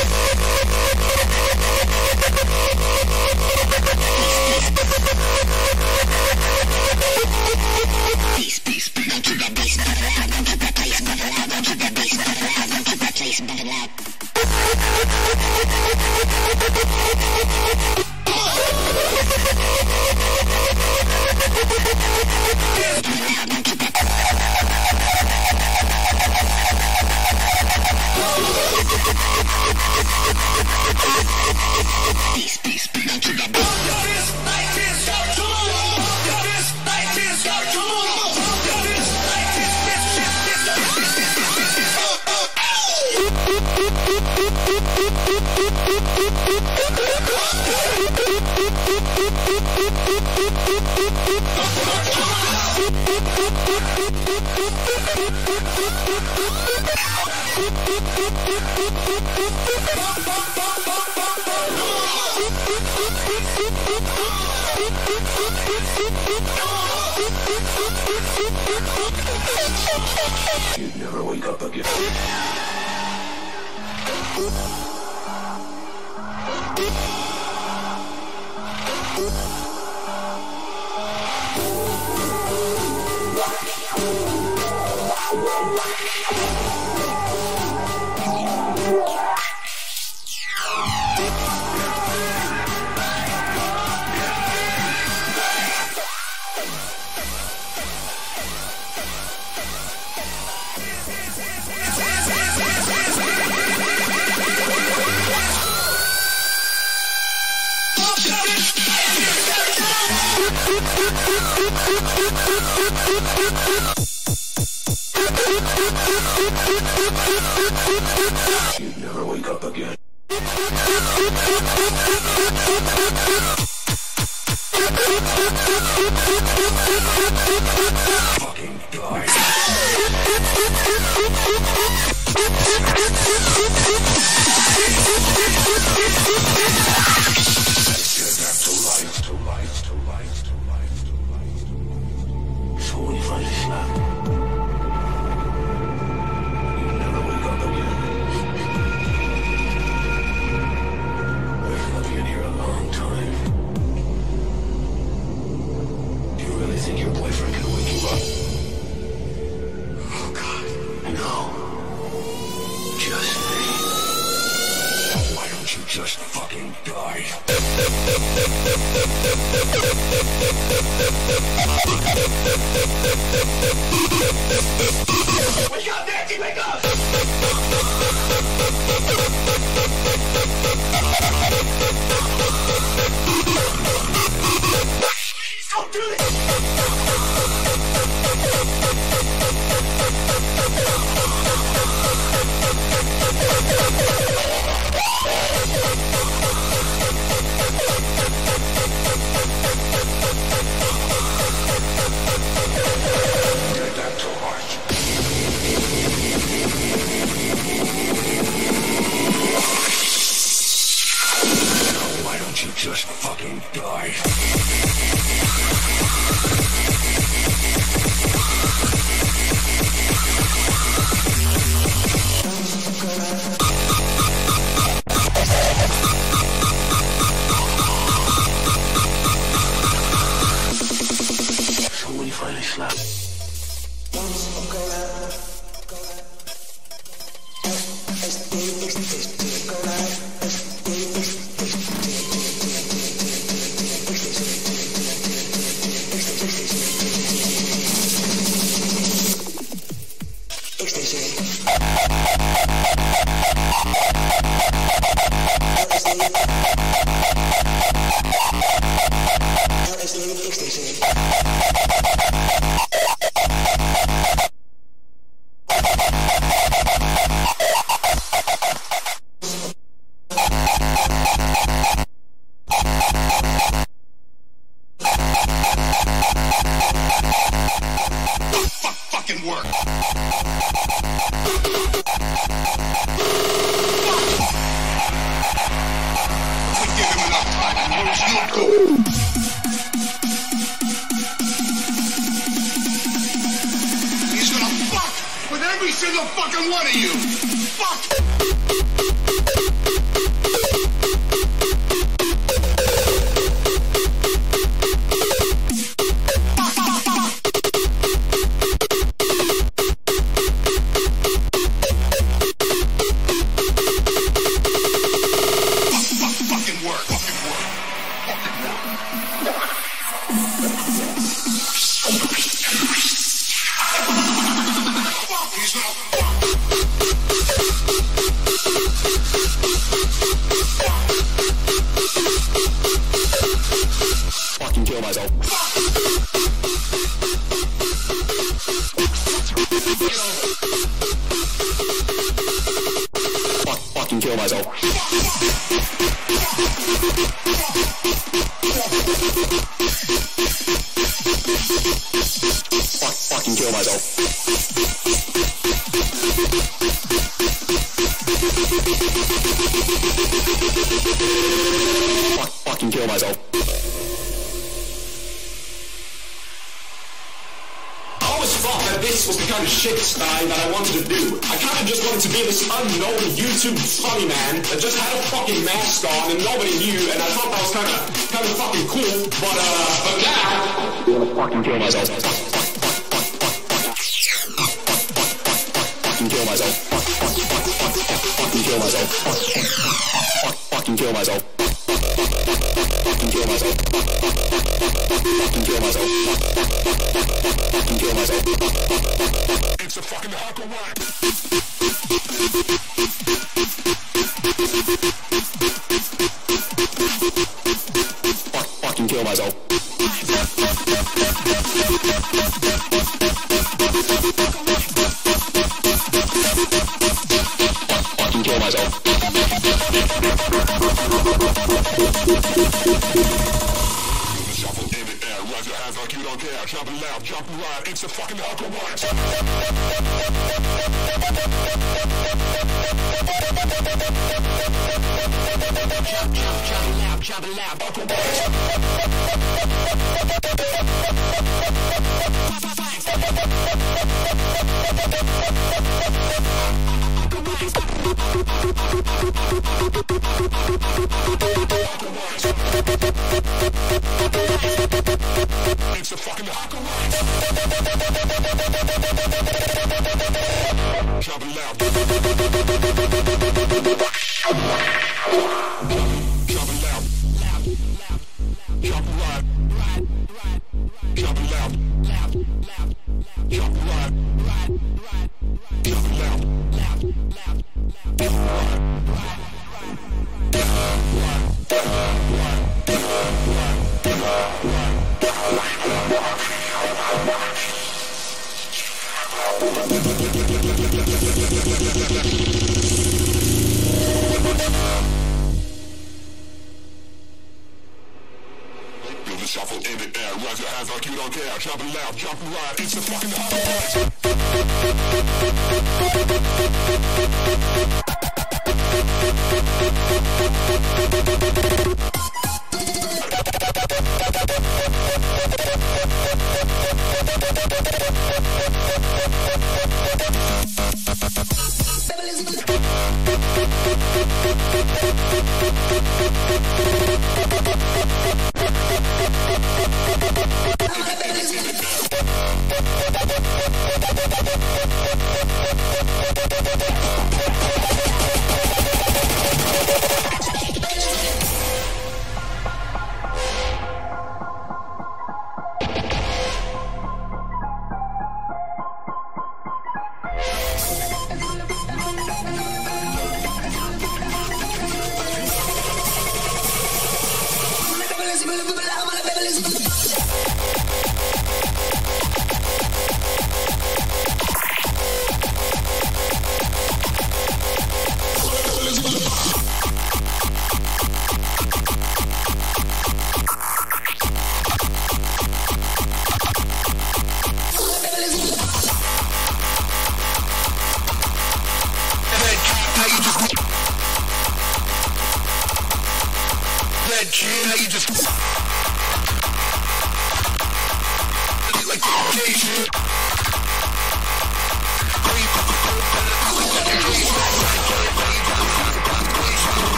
motherfucker.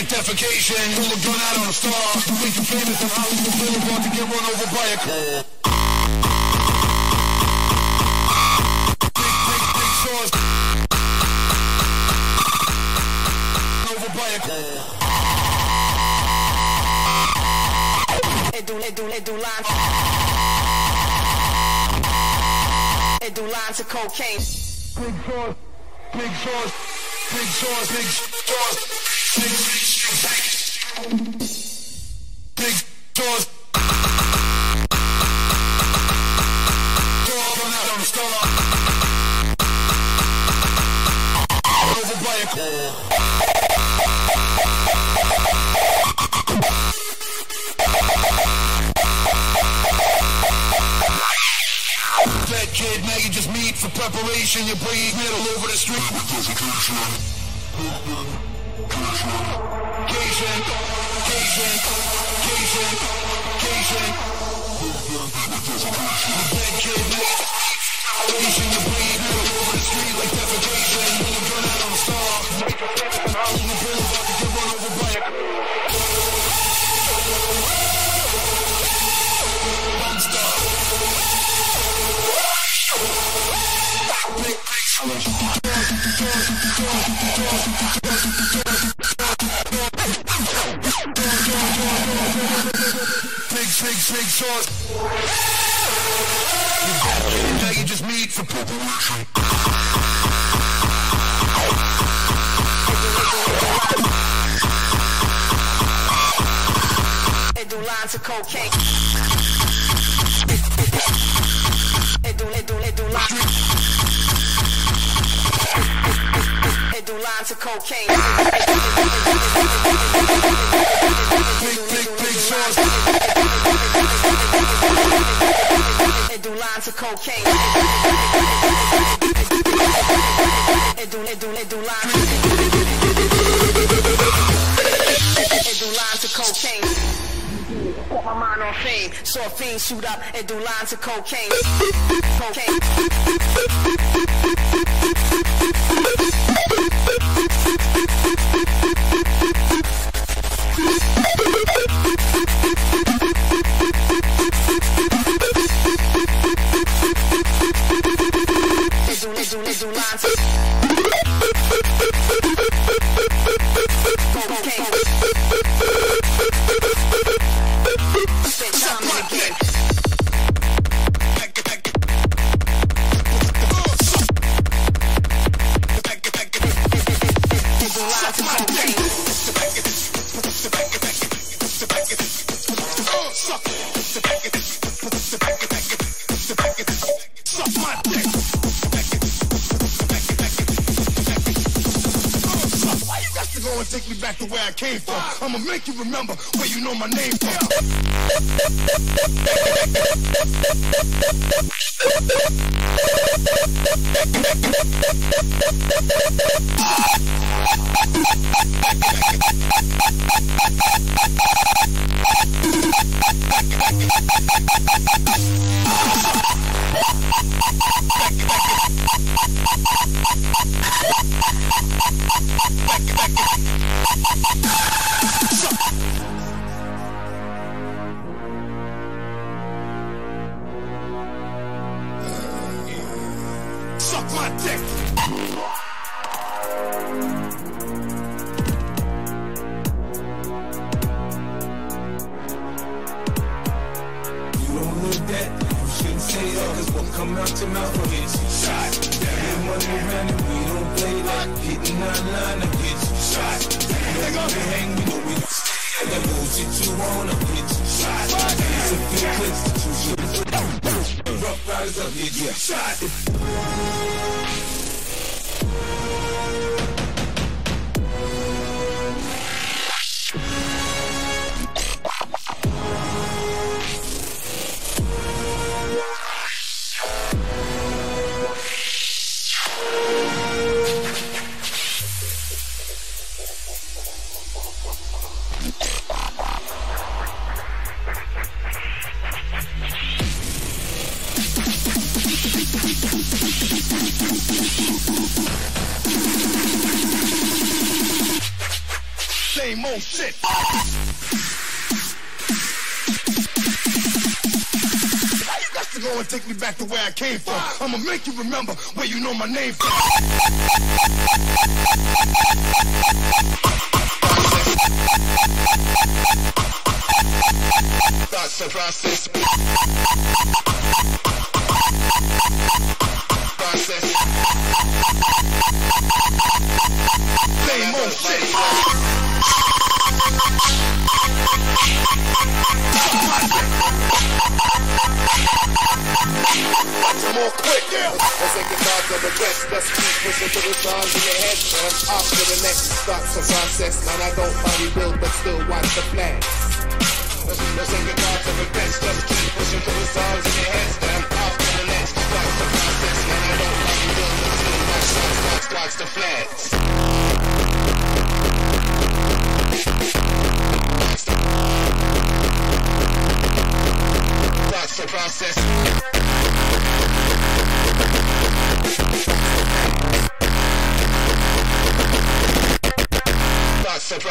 public defecation. Pull a gun out on a star? Who made you famous in Hollywood Boulevard to get run over by a car? Big, big, big stars. Over by a car. Edu, edu, edu, line. Edu, line to cocaine. Big sauce, big sauce, big sauce, big sauce. I'ma make you remember where you know my name from. Thoughts the. Process. It to the best. Let's keep pushing to the songs in your head. And off to the next. Starts the process. And I don't bodybuild, but still watch the flash. Let's, take it out to best. Let's keep pushing to the songs in your head. And off to the next. Starts the process. And I don't bodybuild, but still watch, watch, watch, watch the flash. Watch the process.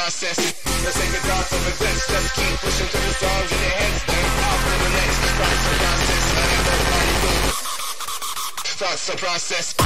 Process. Let's take down to the best. Let's keep pushing to the songs in your heads. Then off to the next. Watch the process. Everybody the process.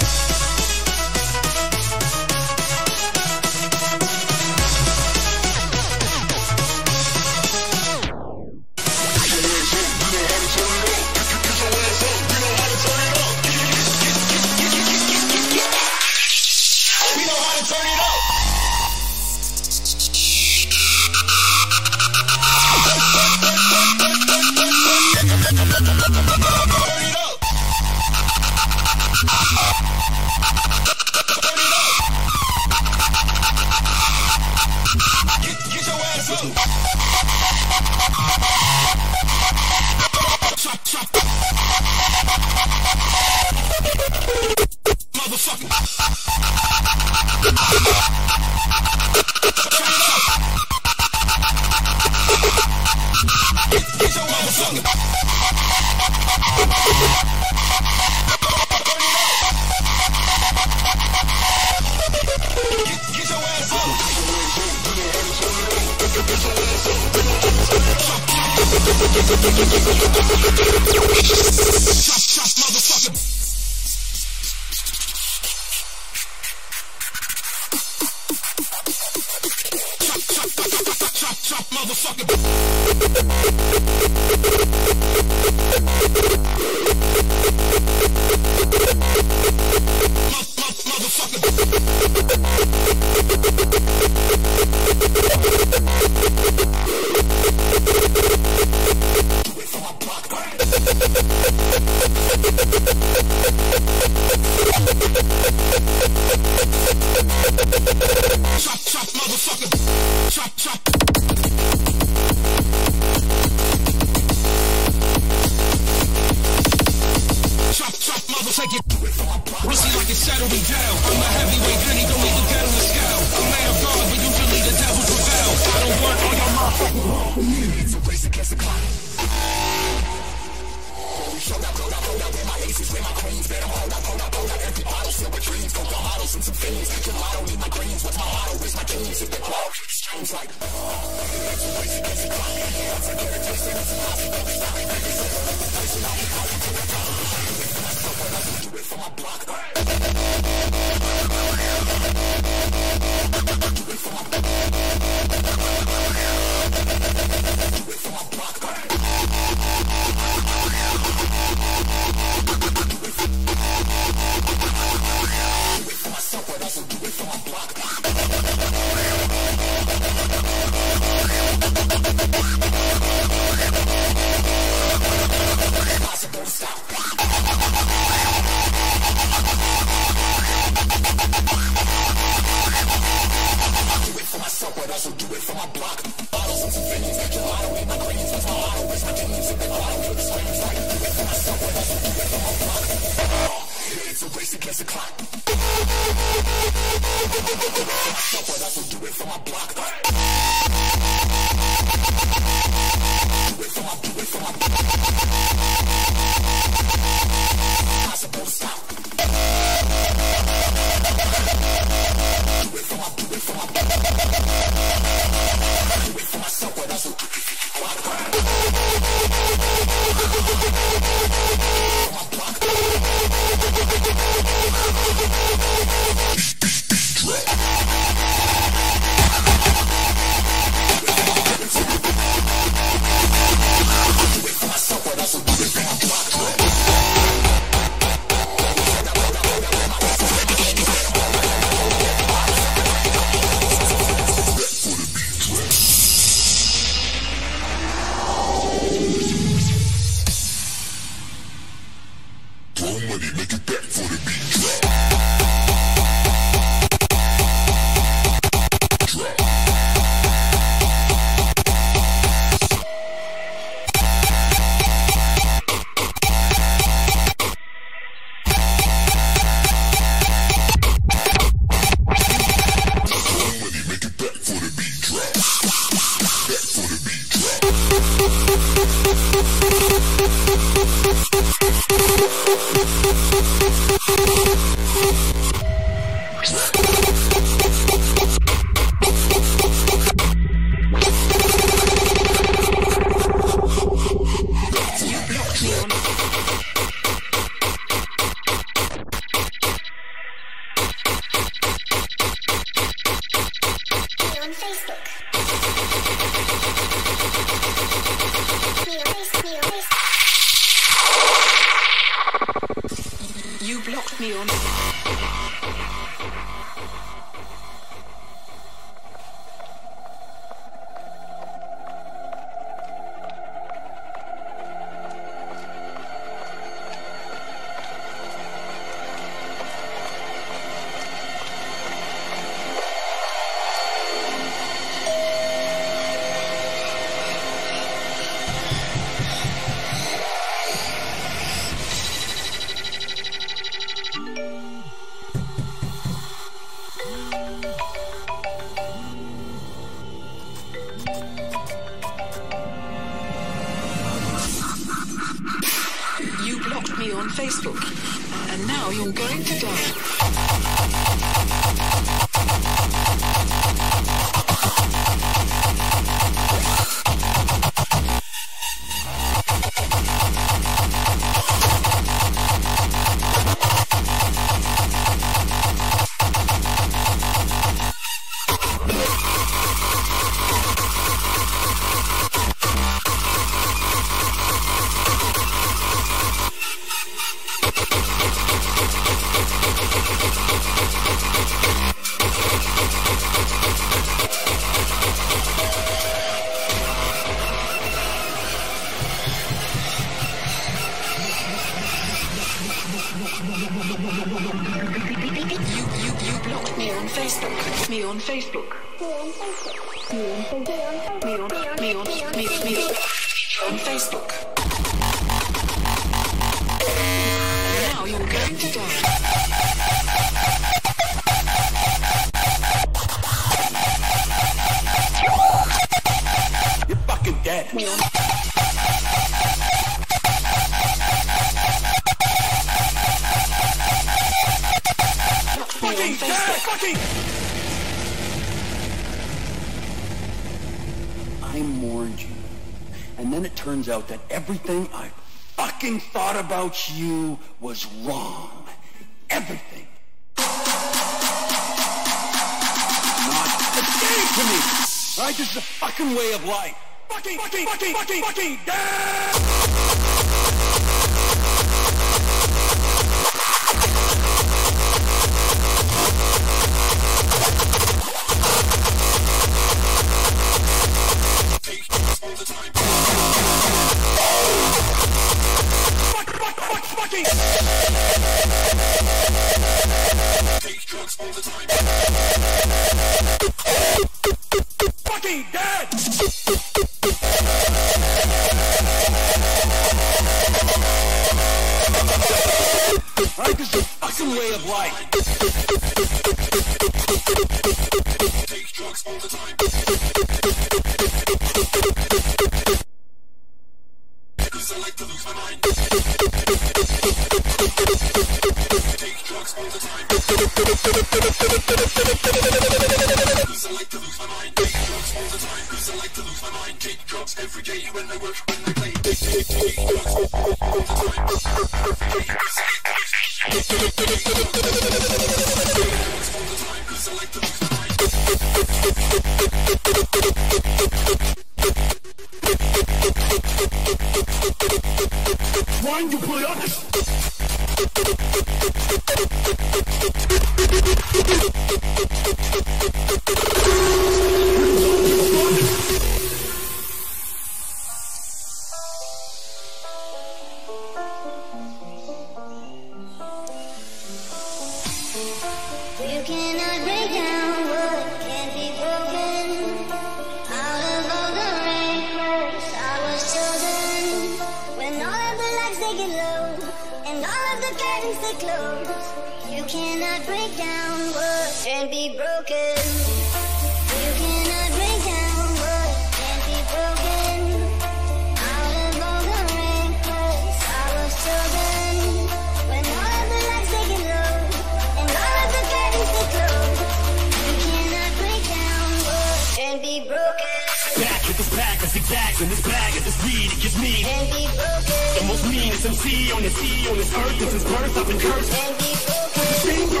in this bag of this weed, it gives me The most meanest MC on this sea, on this earth, and since birth I've been cursed The finger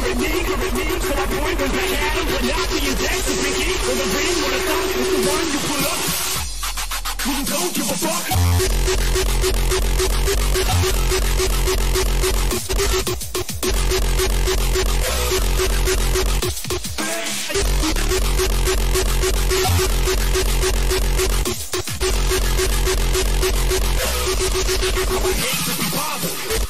so I point But not the ring the the one you pull don't give a fuck hate to be bothered.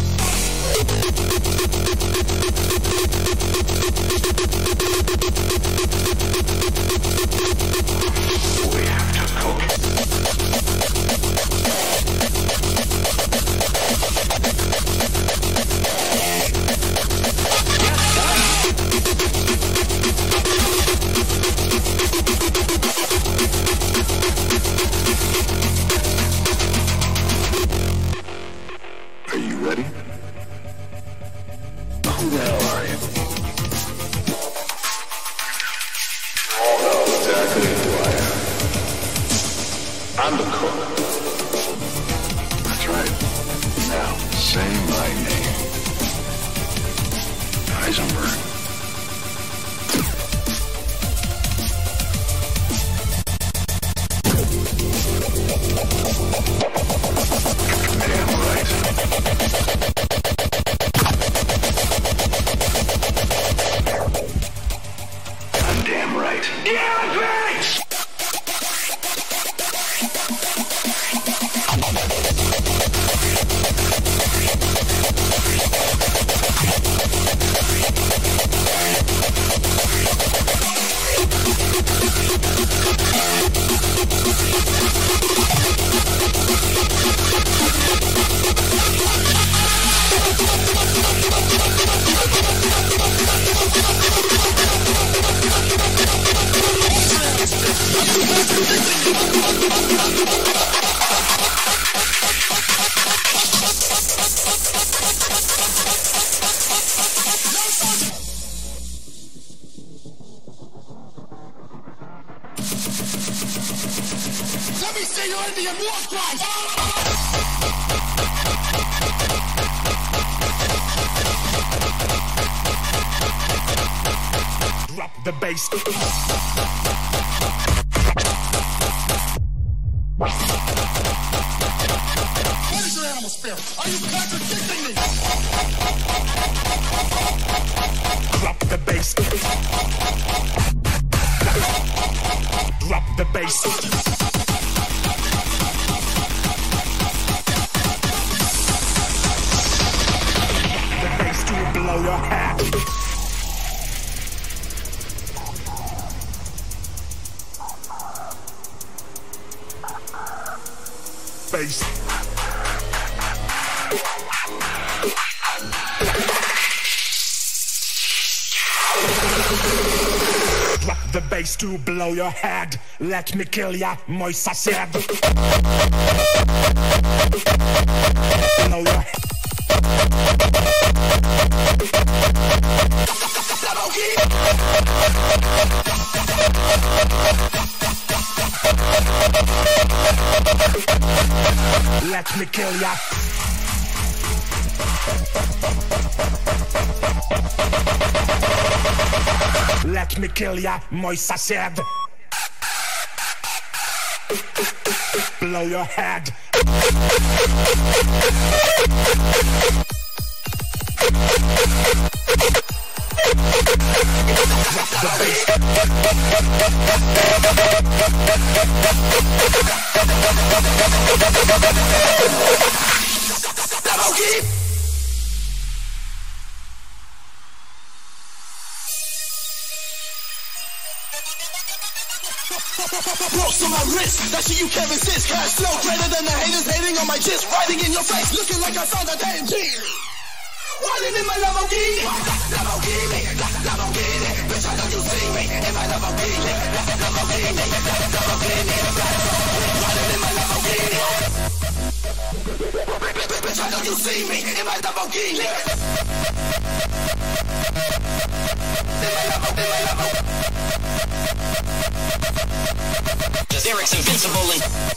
We have to cook. Blow your head. Let me kill ya, moi said. Blow your head. Let me kill ya. Let me kill ya, moi said. Blow your head. Ropes on my wrist, that shit you can't resist. Cash flow greater than the haters hating on my gist. Riding in your face, looking like I found a damn G. Riding in my Lamborghini. Lamborghini, Lamborghini. Bitch, I know you see me in my Lamborghini. Lamborghini, Lamborghini. Riding in my Lamborghini. Bitch, I know you see me in my Lamborghini. In my Lambo, Eric's invincible and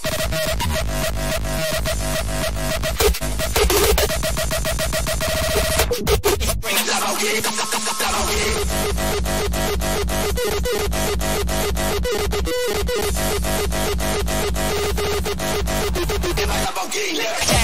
Cause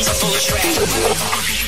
Weapons are full of.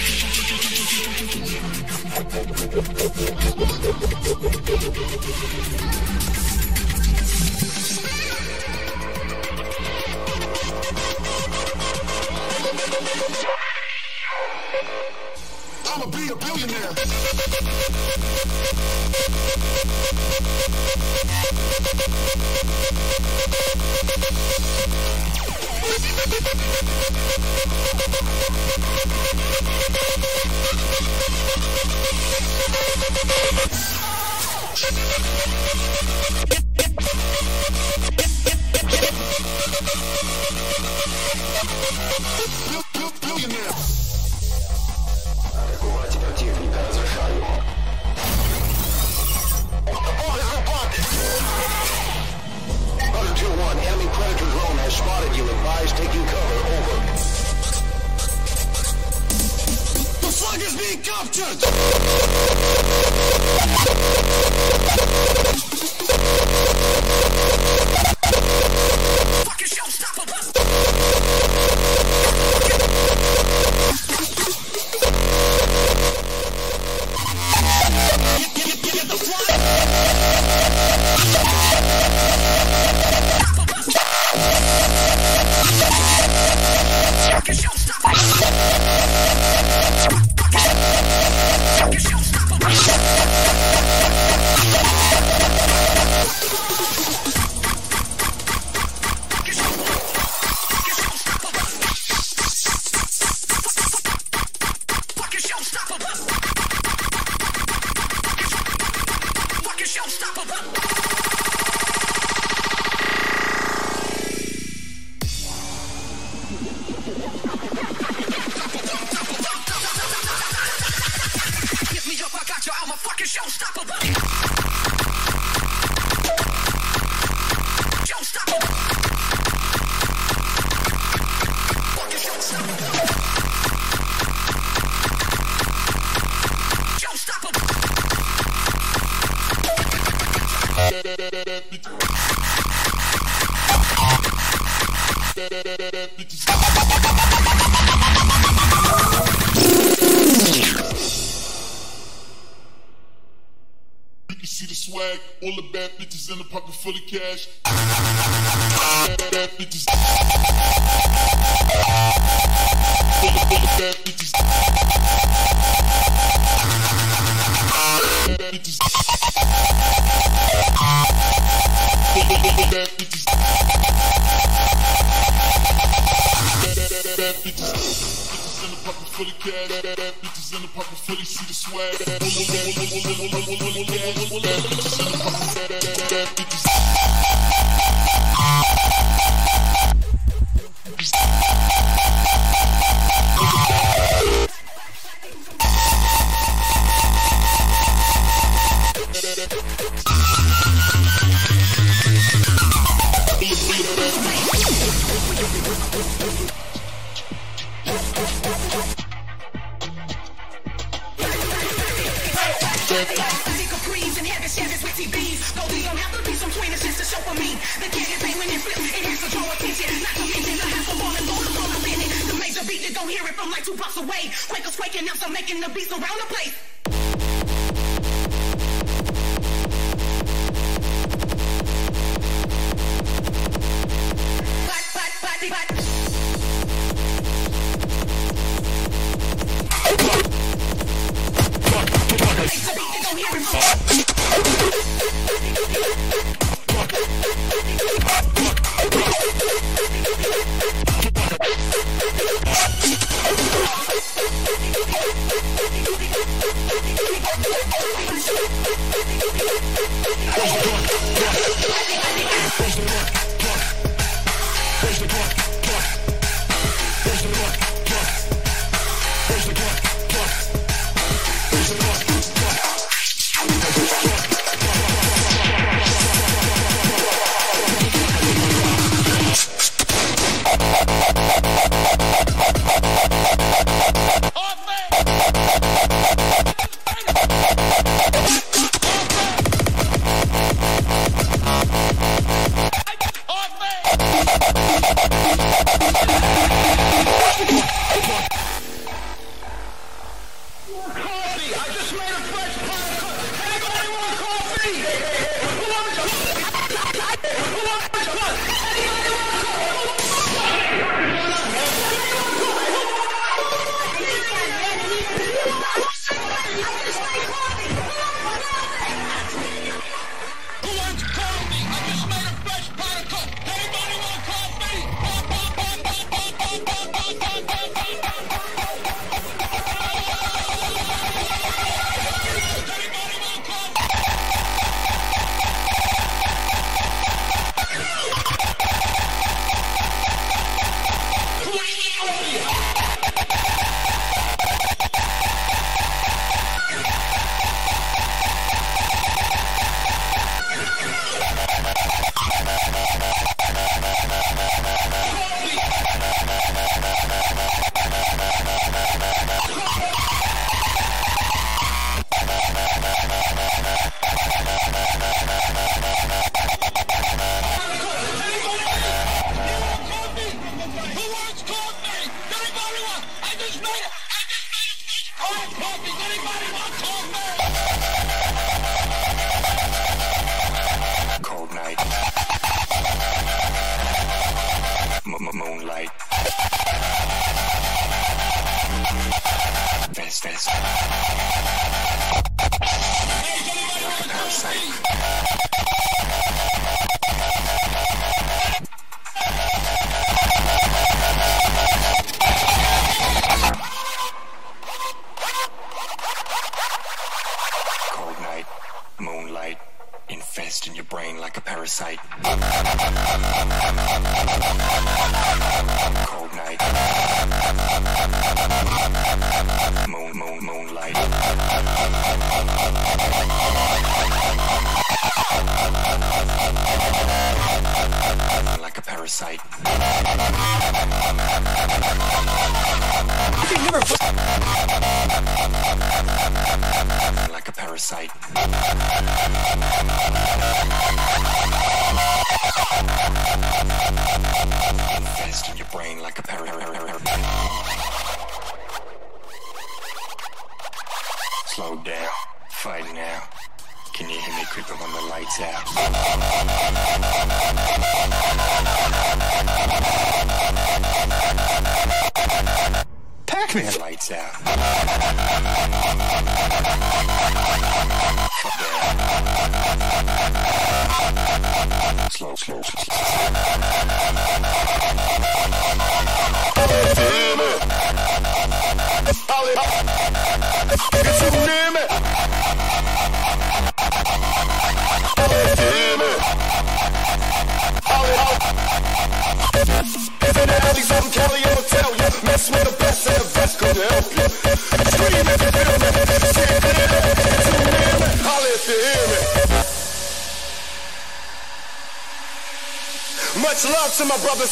Swag. Bad, bitches in the pocket. Yeah.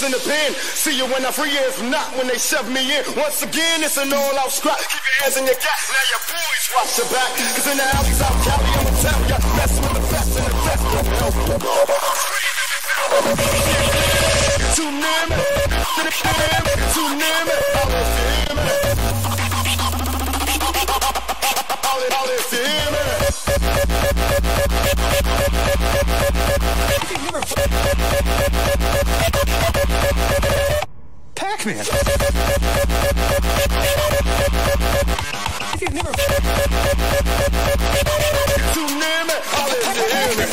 In the pen. See you when I'm free, if not when they shove me in. Once again, it's an all-out scrap. Keep your hands in your gap. Now your boys watch your back. Cause in the alleys out Cali, I'ma tell ya. Mess with the best and the best you. Too near me, too near me, all if you hear all if you Pac-Man. Too near me, all if you hear me.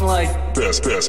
Like this, this.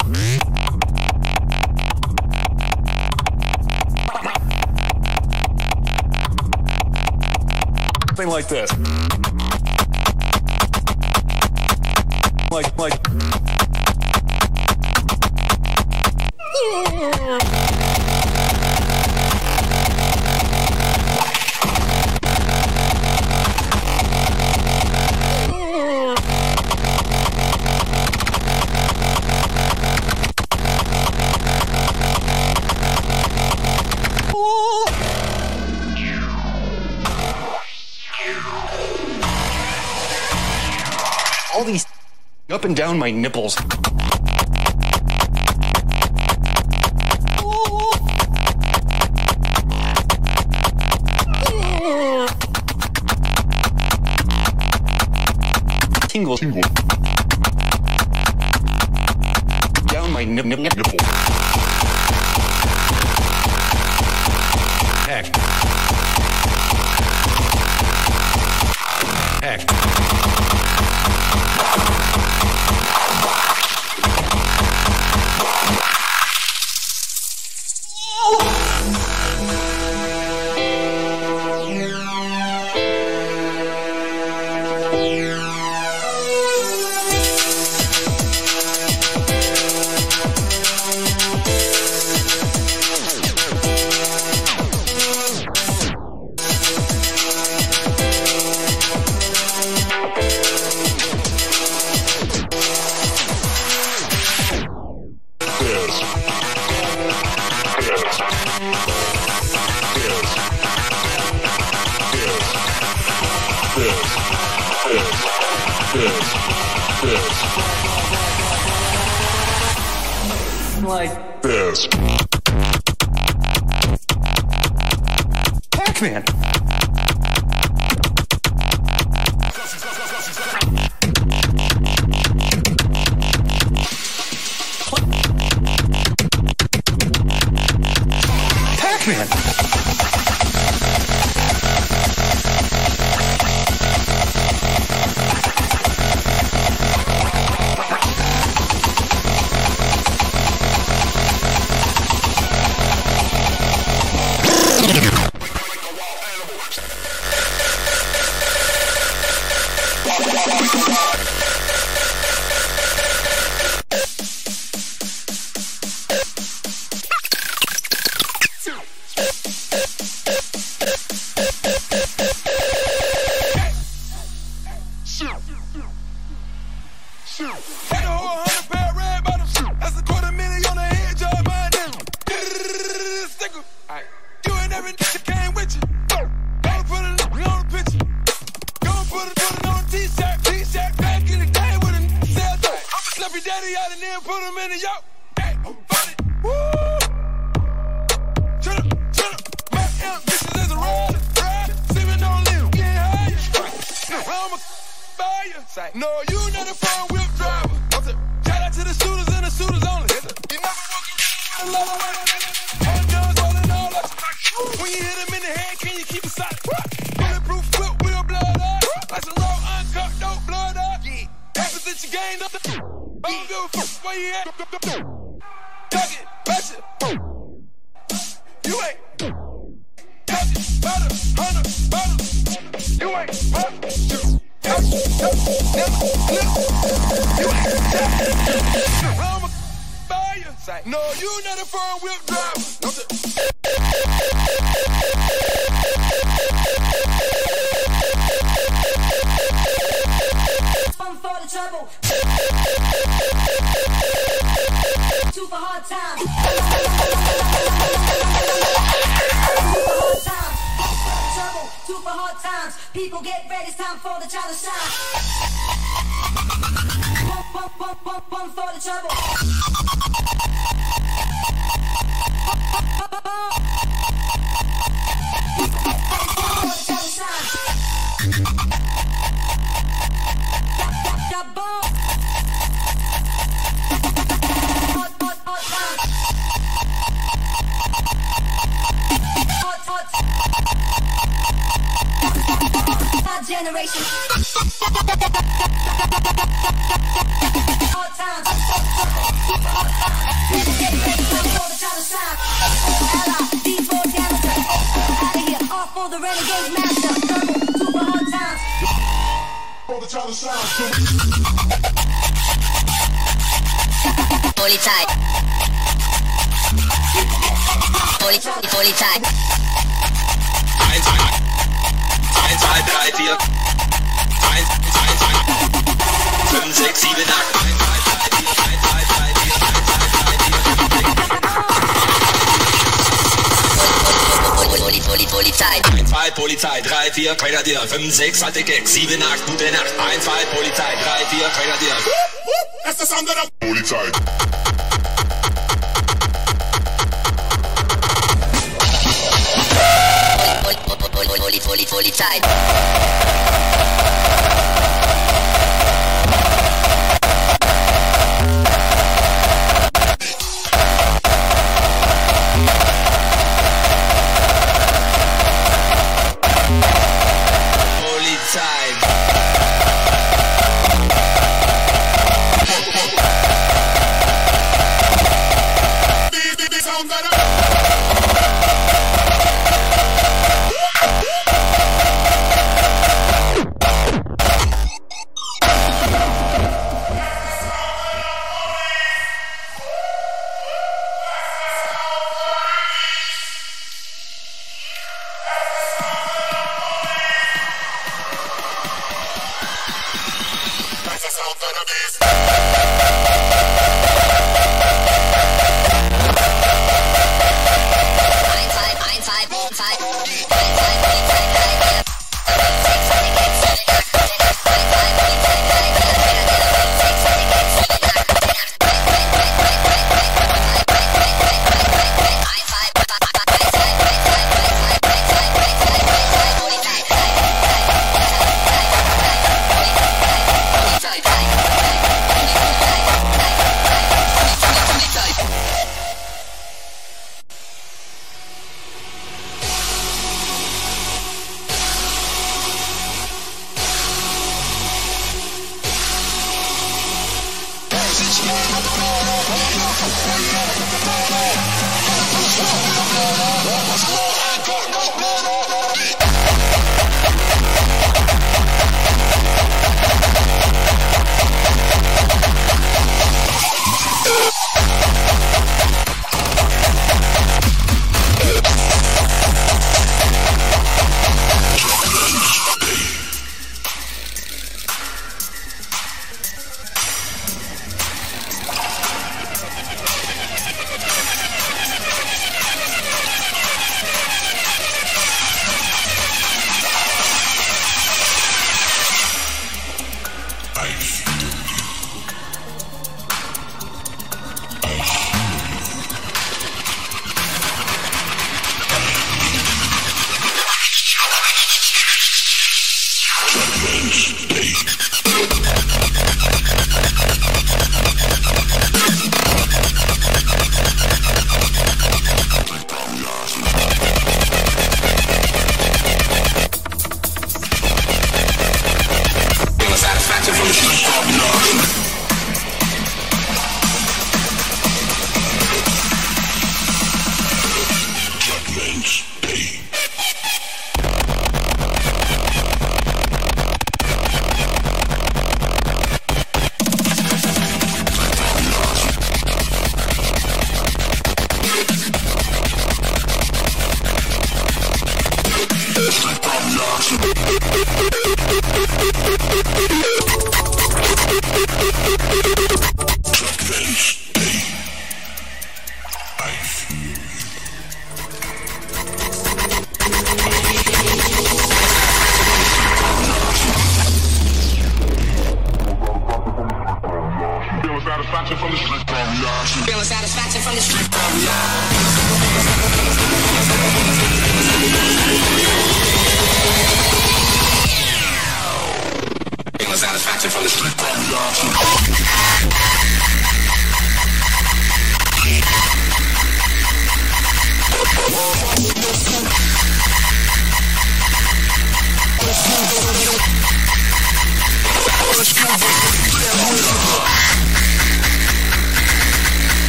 Up and down my nipples. Tingle, tingle. Down my nip, nip, nipple. Heck. Heck. Thank you.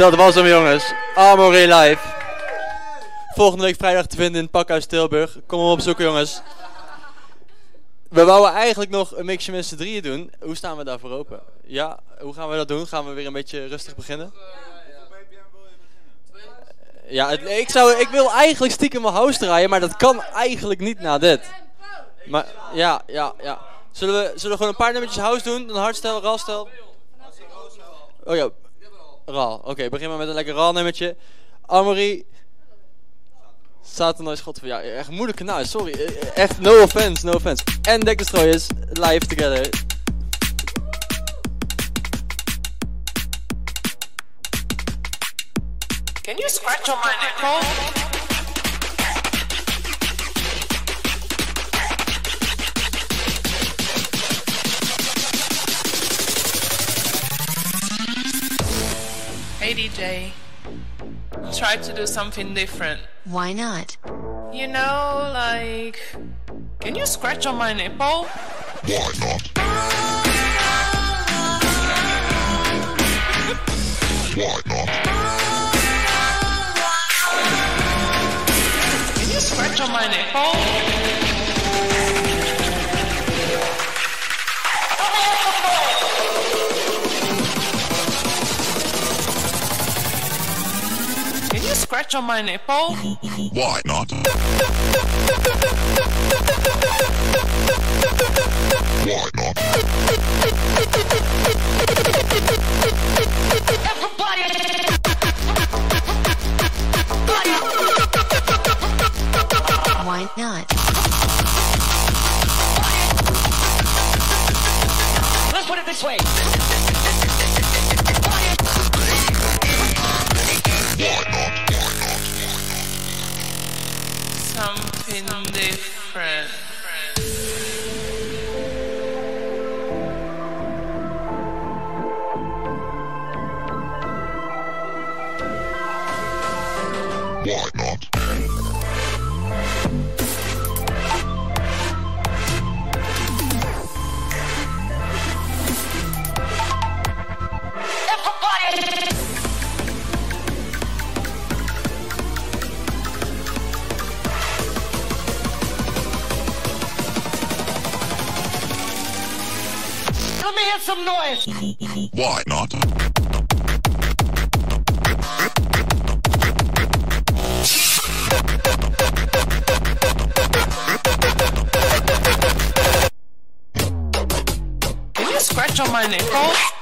Dat was hem jongens. Armory Live. Volgende week vrijdag te vinden in het Pakhuis Tilburg. Kom hem opzoeken jongens. We wouden eigenlijk nog een mixje met z'n drieën doen. Hoe staan we daarvoor open? Ja, hoe gaan we dat doen? Gaan we weer een beetje rustig beginnen? Ja, ik, zou, ik wil eigenlijk stiekem mijn house draaien, maar dat kan eigenlijk niet na dit. Maar ja, ja, ja. Zullen we, zullen we gewoon een paar nummertjes house doen? Dan hardstyle, ralstel. Oh ja, ral. Oké, begin maar met een lekker ral nummertje. Amory. Satan is God Ja, echt een moeilijk kanaal, sorry. Eh, Echt, no offense, no offense. En Deck Destroyers, live together. Can you scratch on my nipple? DJ, try to do something different. Why not? You know, like, can you scratch on my nipple? Why not? Why not? Can you scratch on my nipple? scratch on my nipple? Why not? Why not? Why not? Let's put it this way. something different. some noise. Why not? Can you scratch on my nipple?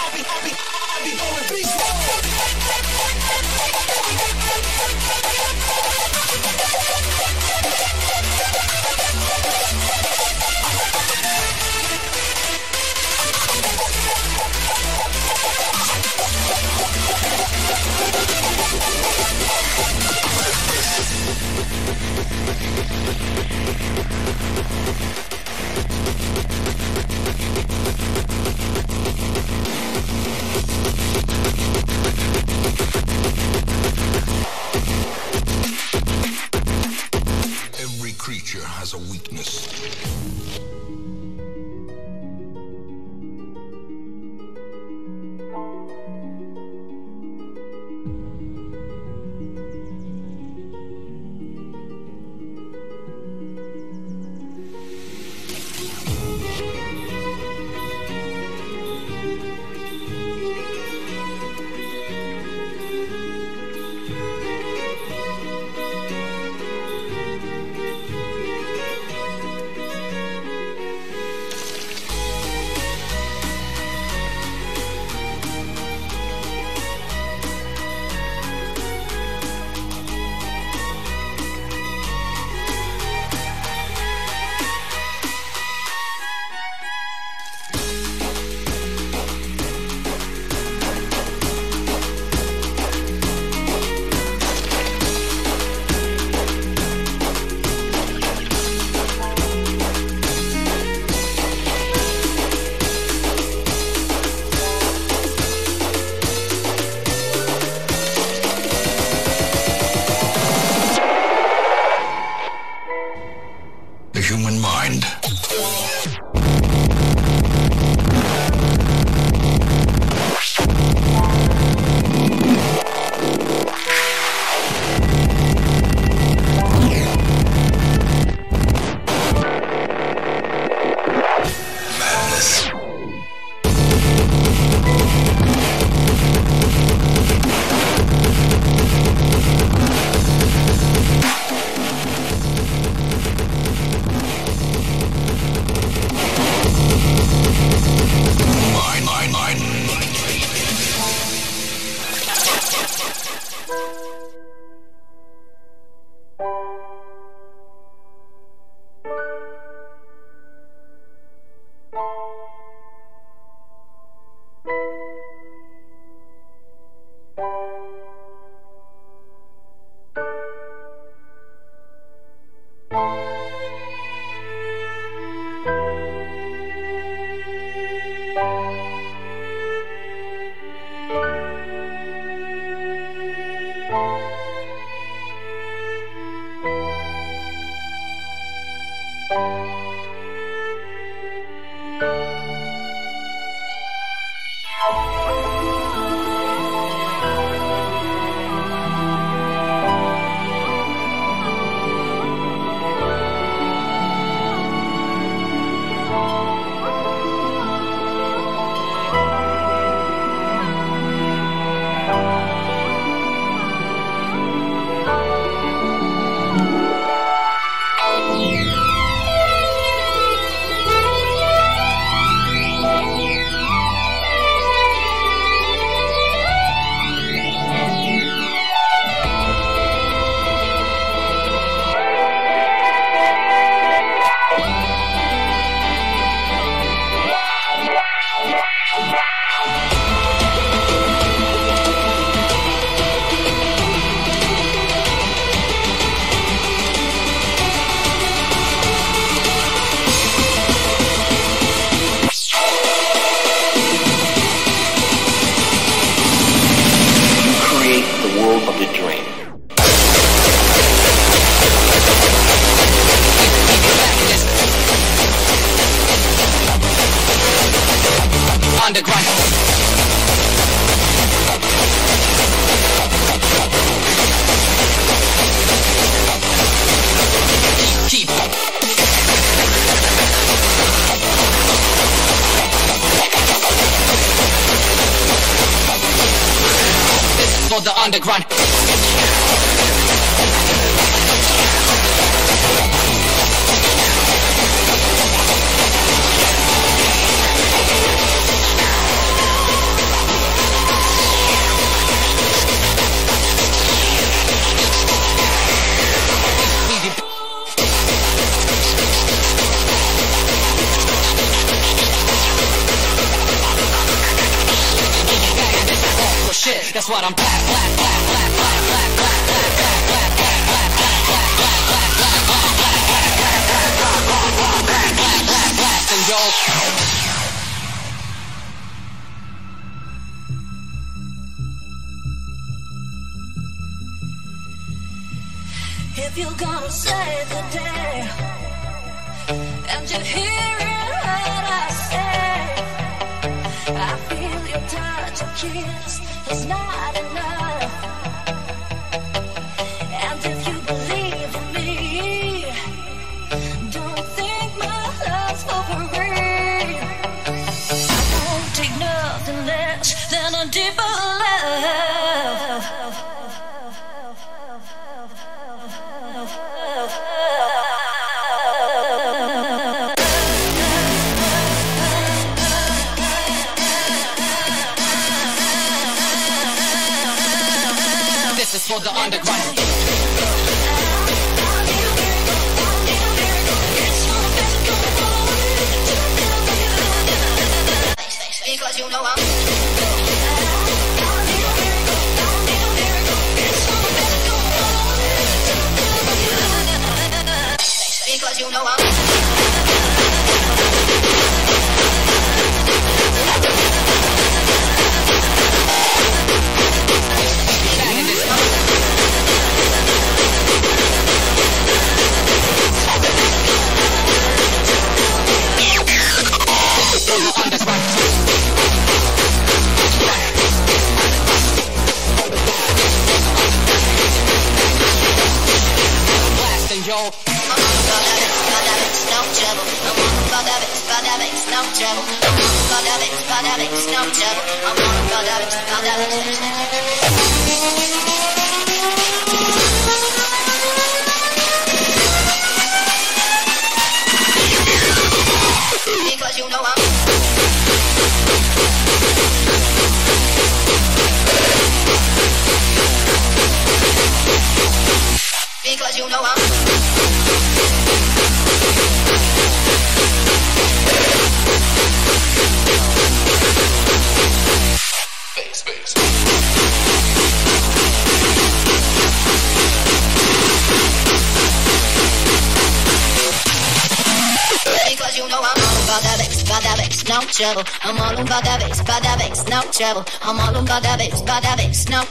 I'll be, going beast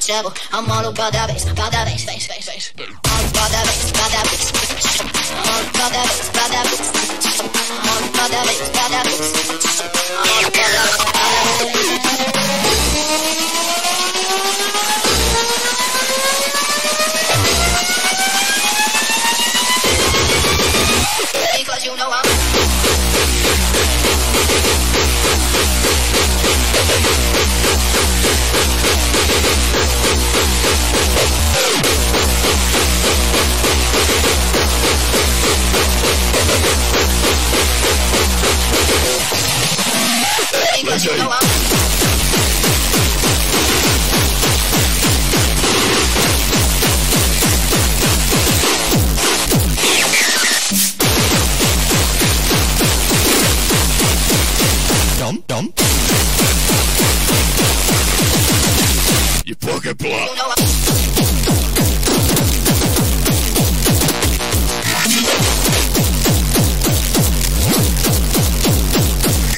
I'm all about that.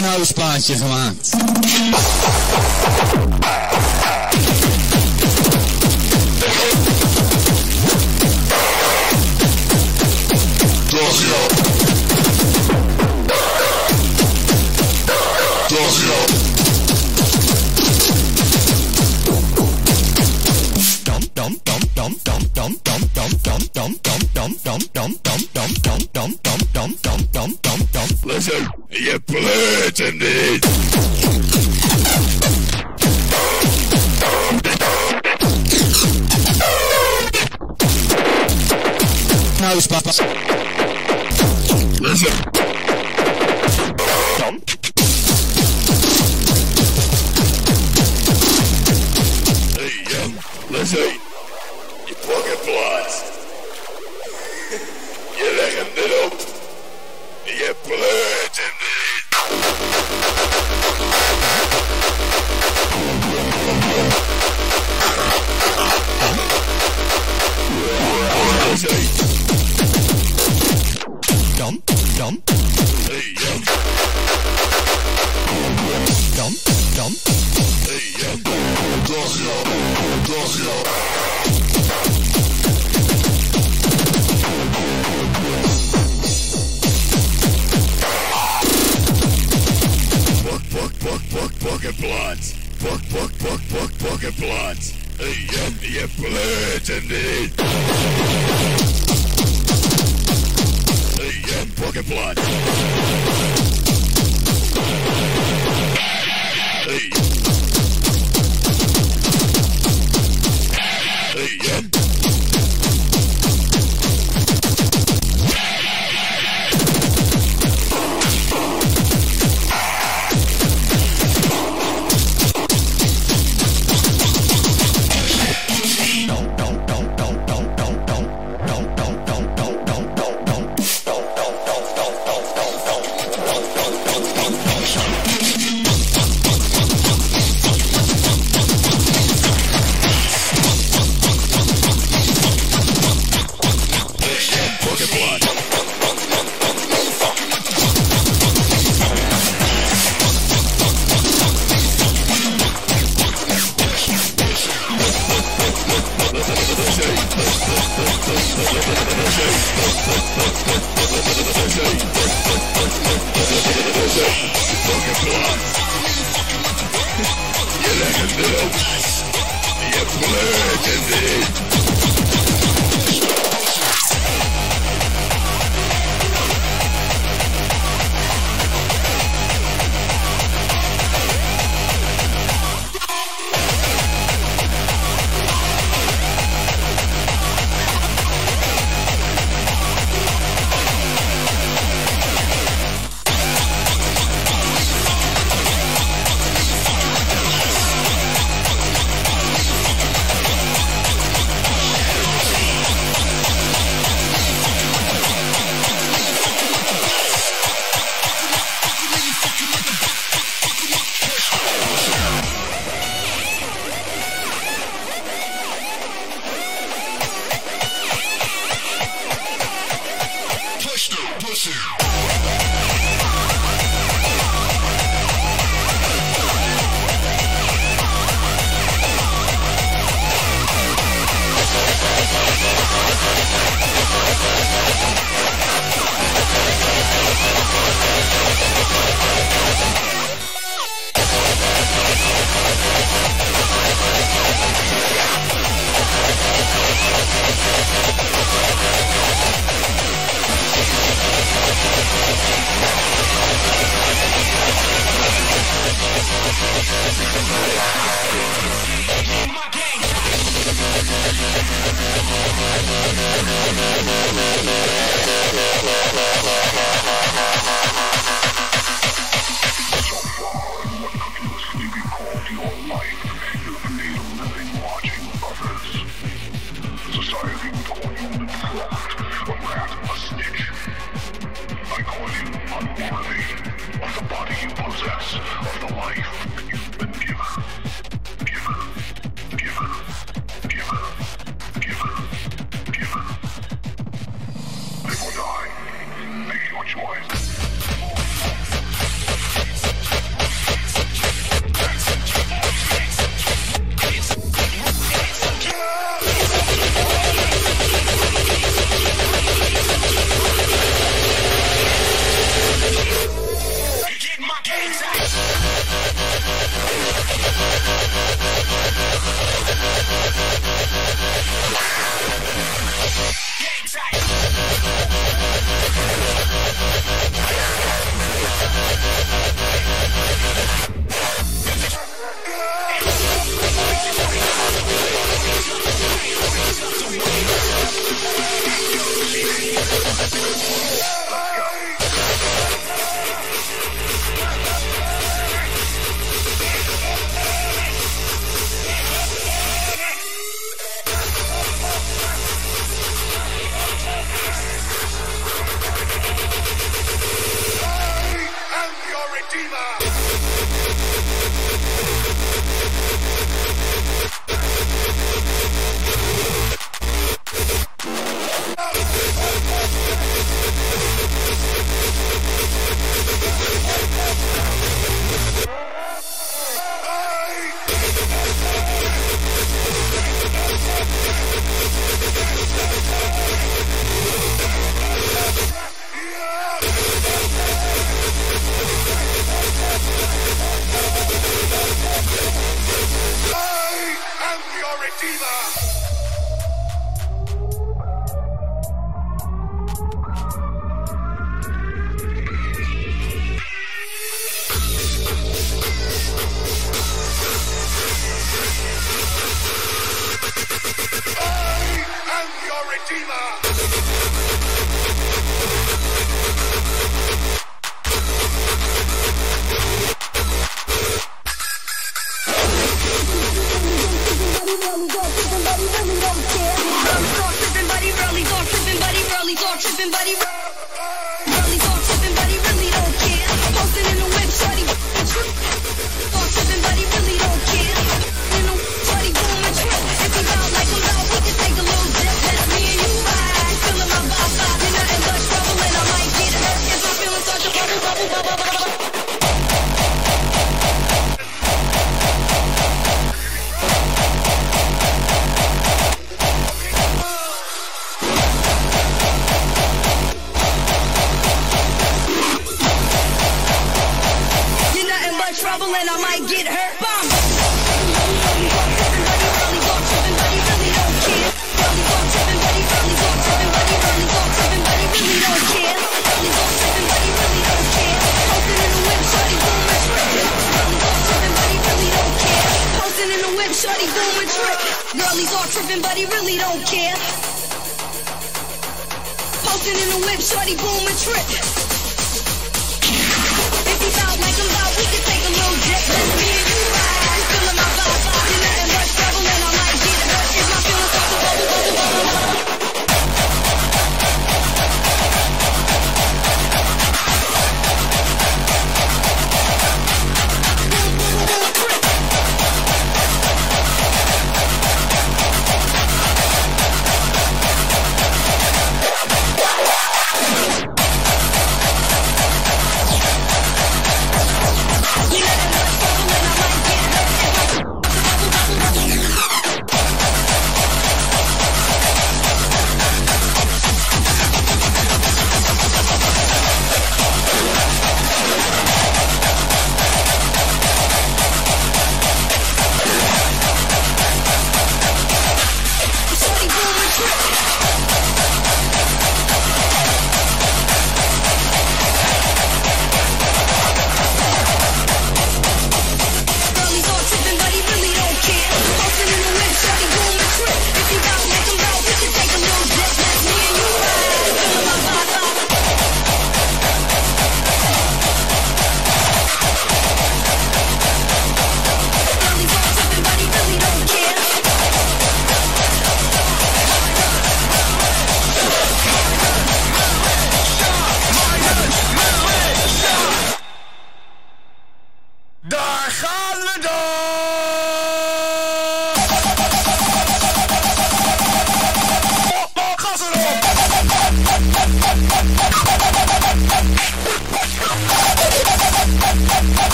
Een House plaatje gemaakt.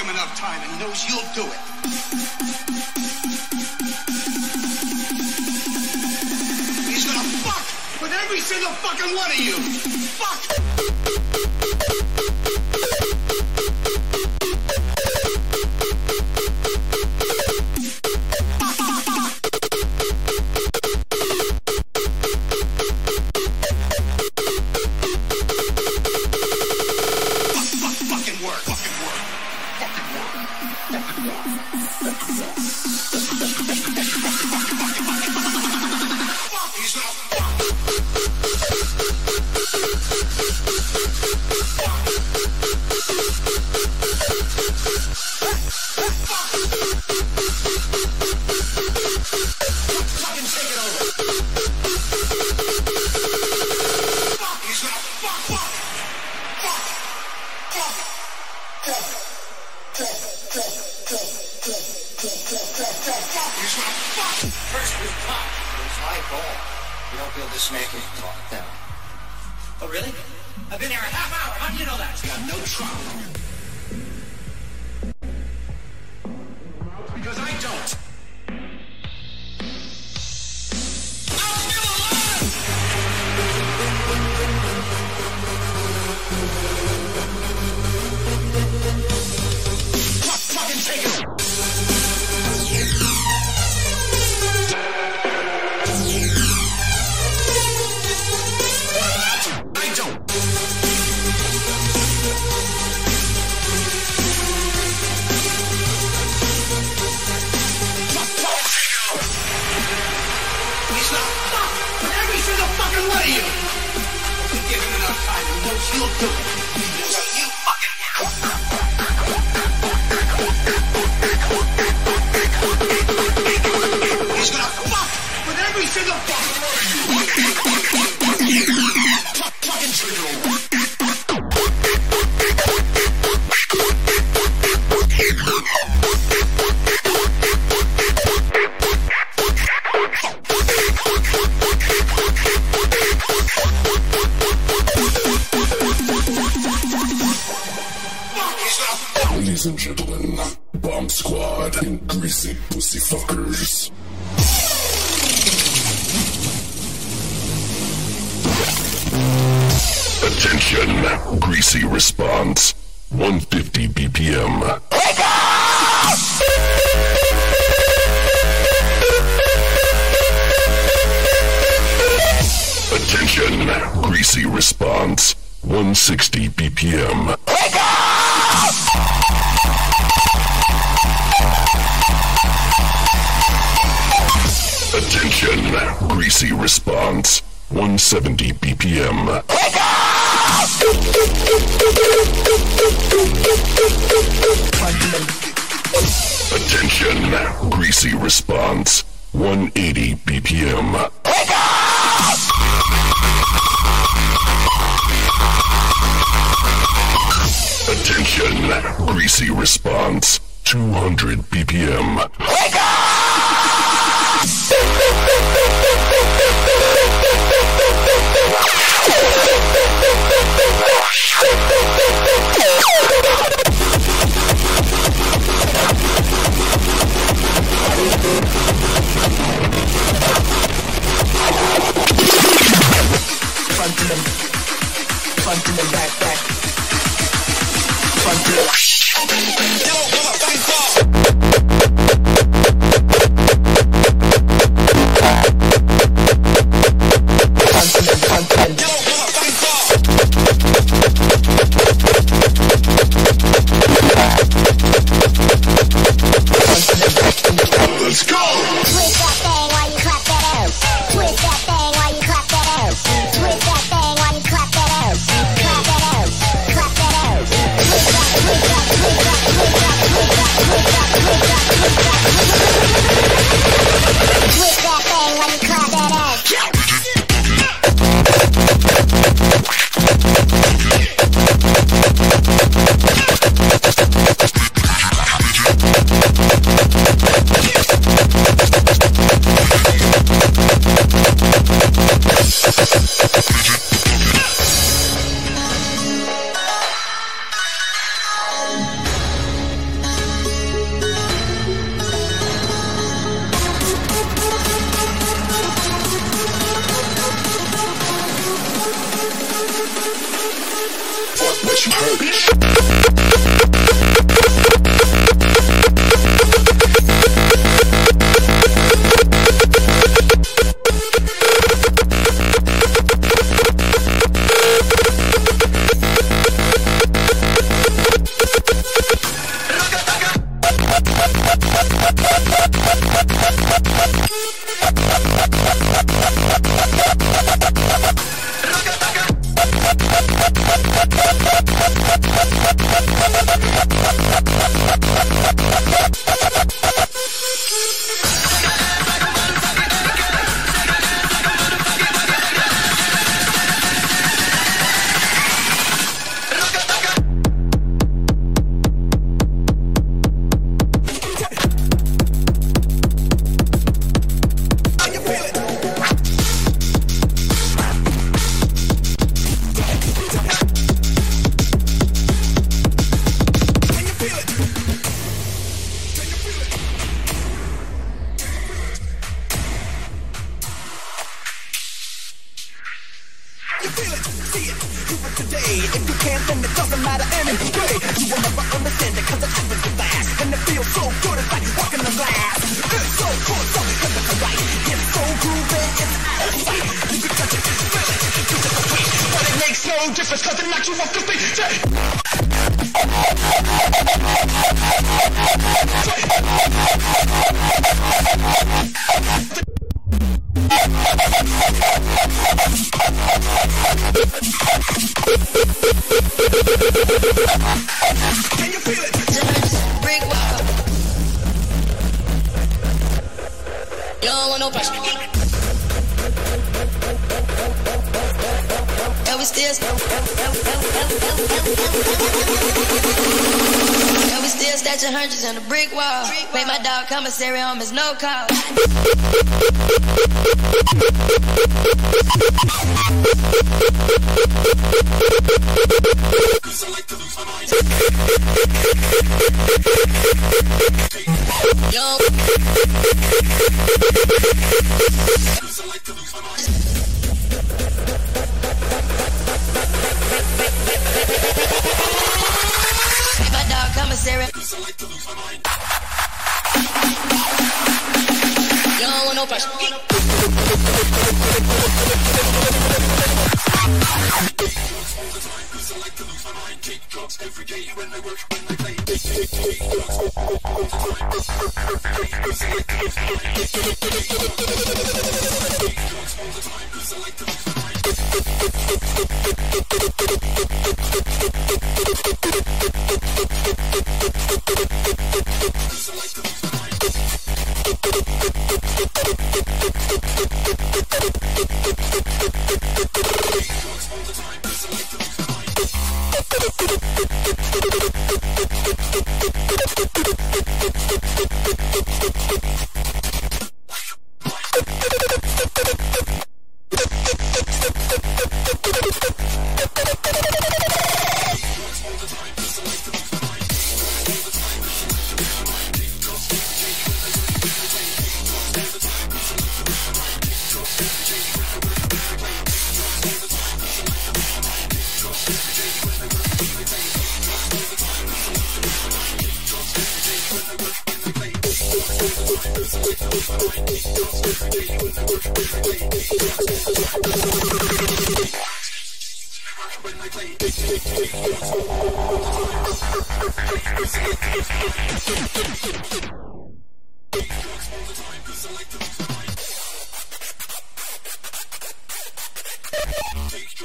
him enough time and knows you'll do it. He's gonna fuck with every single fucking one of you. Fuck!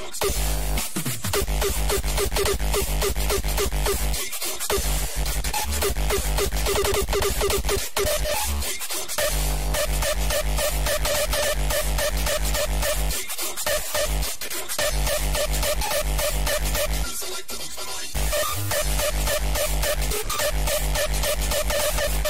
Chop, chop. Motherfucker. Chop, chop. Motherfucker. Chop, chop. Chop, chop, motherfucker. It's a race against the clock. Chop, chop. Rolling. Stop giving a fuck. Point of freezing time was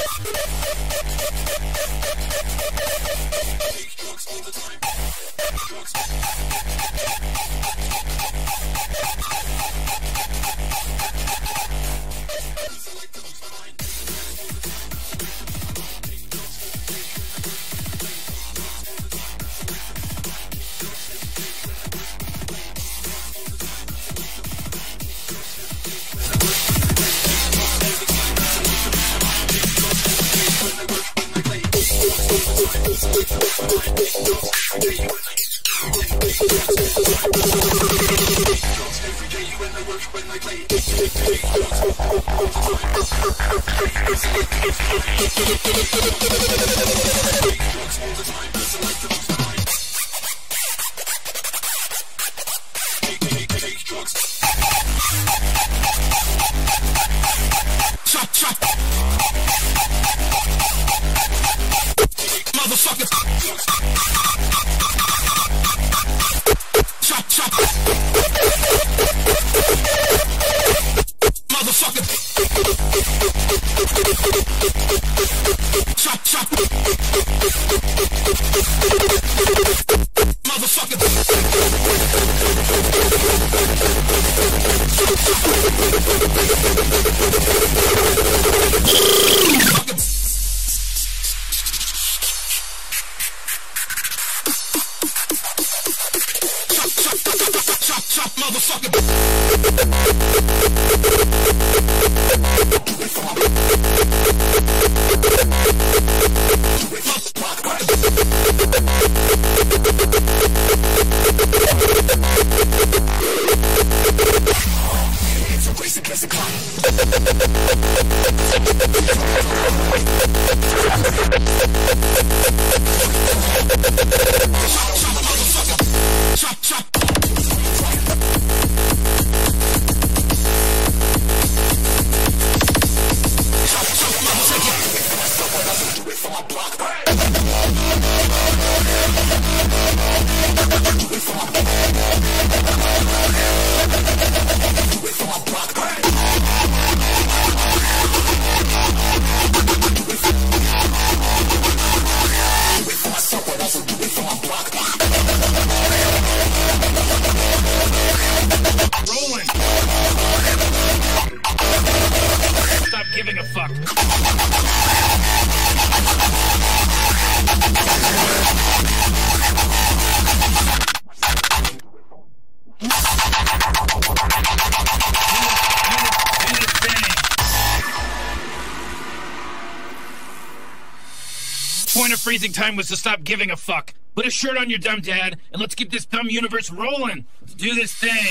to stop giving a fuck. Put a shirt on your dumb dad, and let's keep this dumb universe rolling. Let's do this thing.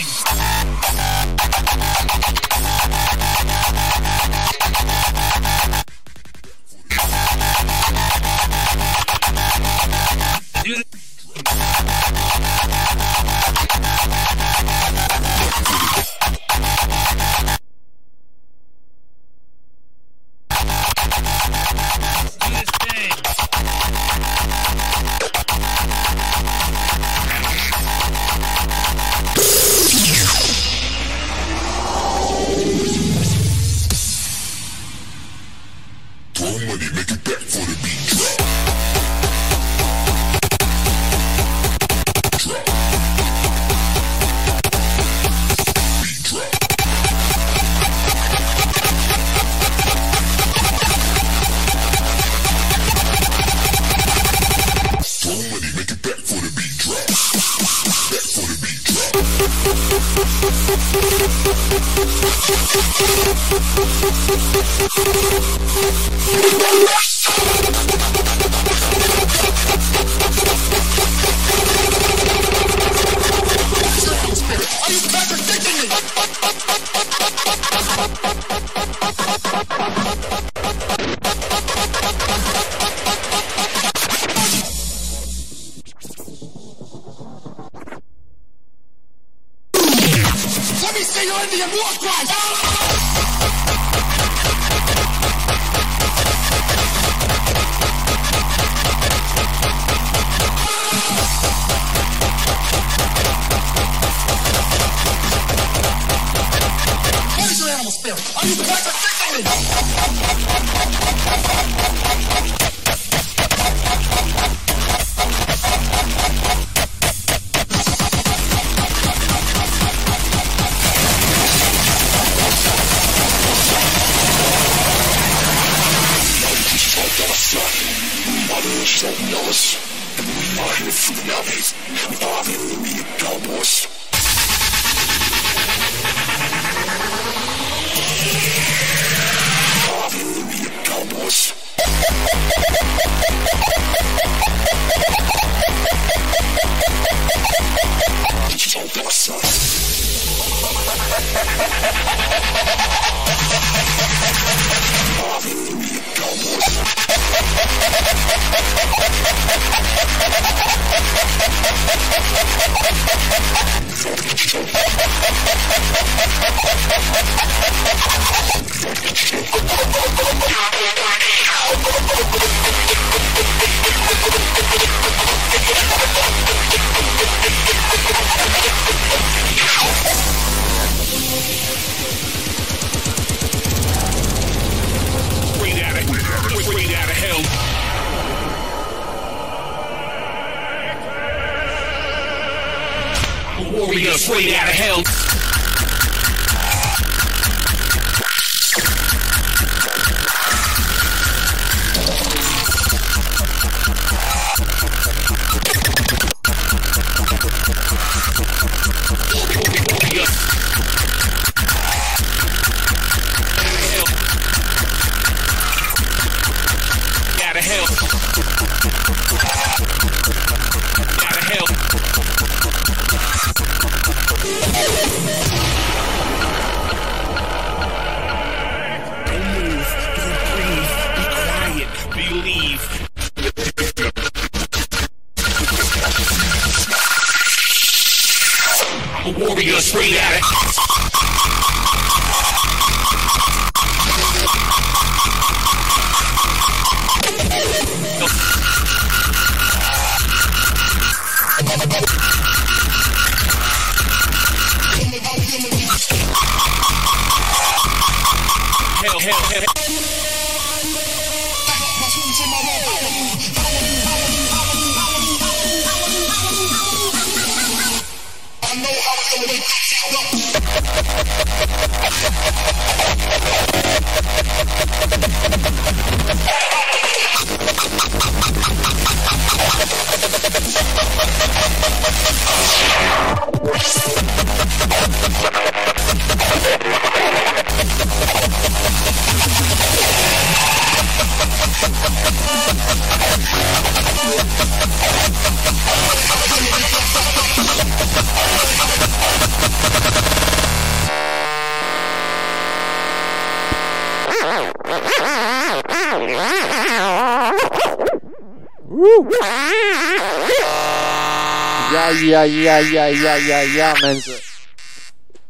Ja, ja, ja, ja, ja, mensen.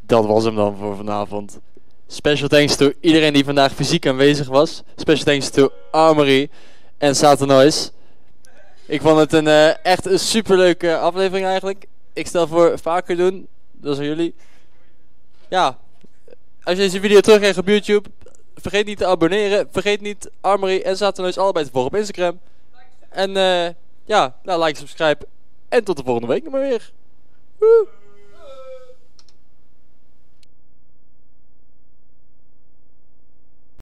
Dat was hem dan voor vanavond. Special thanks to iedereen die vandaag fysiek aanwezig was. Special thanks to Armory en Satanois. Ik vond het een, eh, echt een superleuke aflevering eigenlijk. Ik stel voor vaker doen. Dat aan jullie. Ja, als je deze video terugkrijgt op YouTube, vergeet niet te abonneren. Vergeet niet Armory en Satanois allebei te volgen op Instagram. En eh, ja, nou like, subscribe. En tot de volgende week nog maar weer.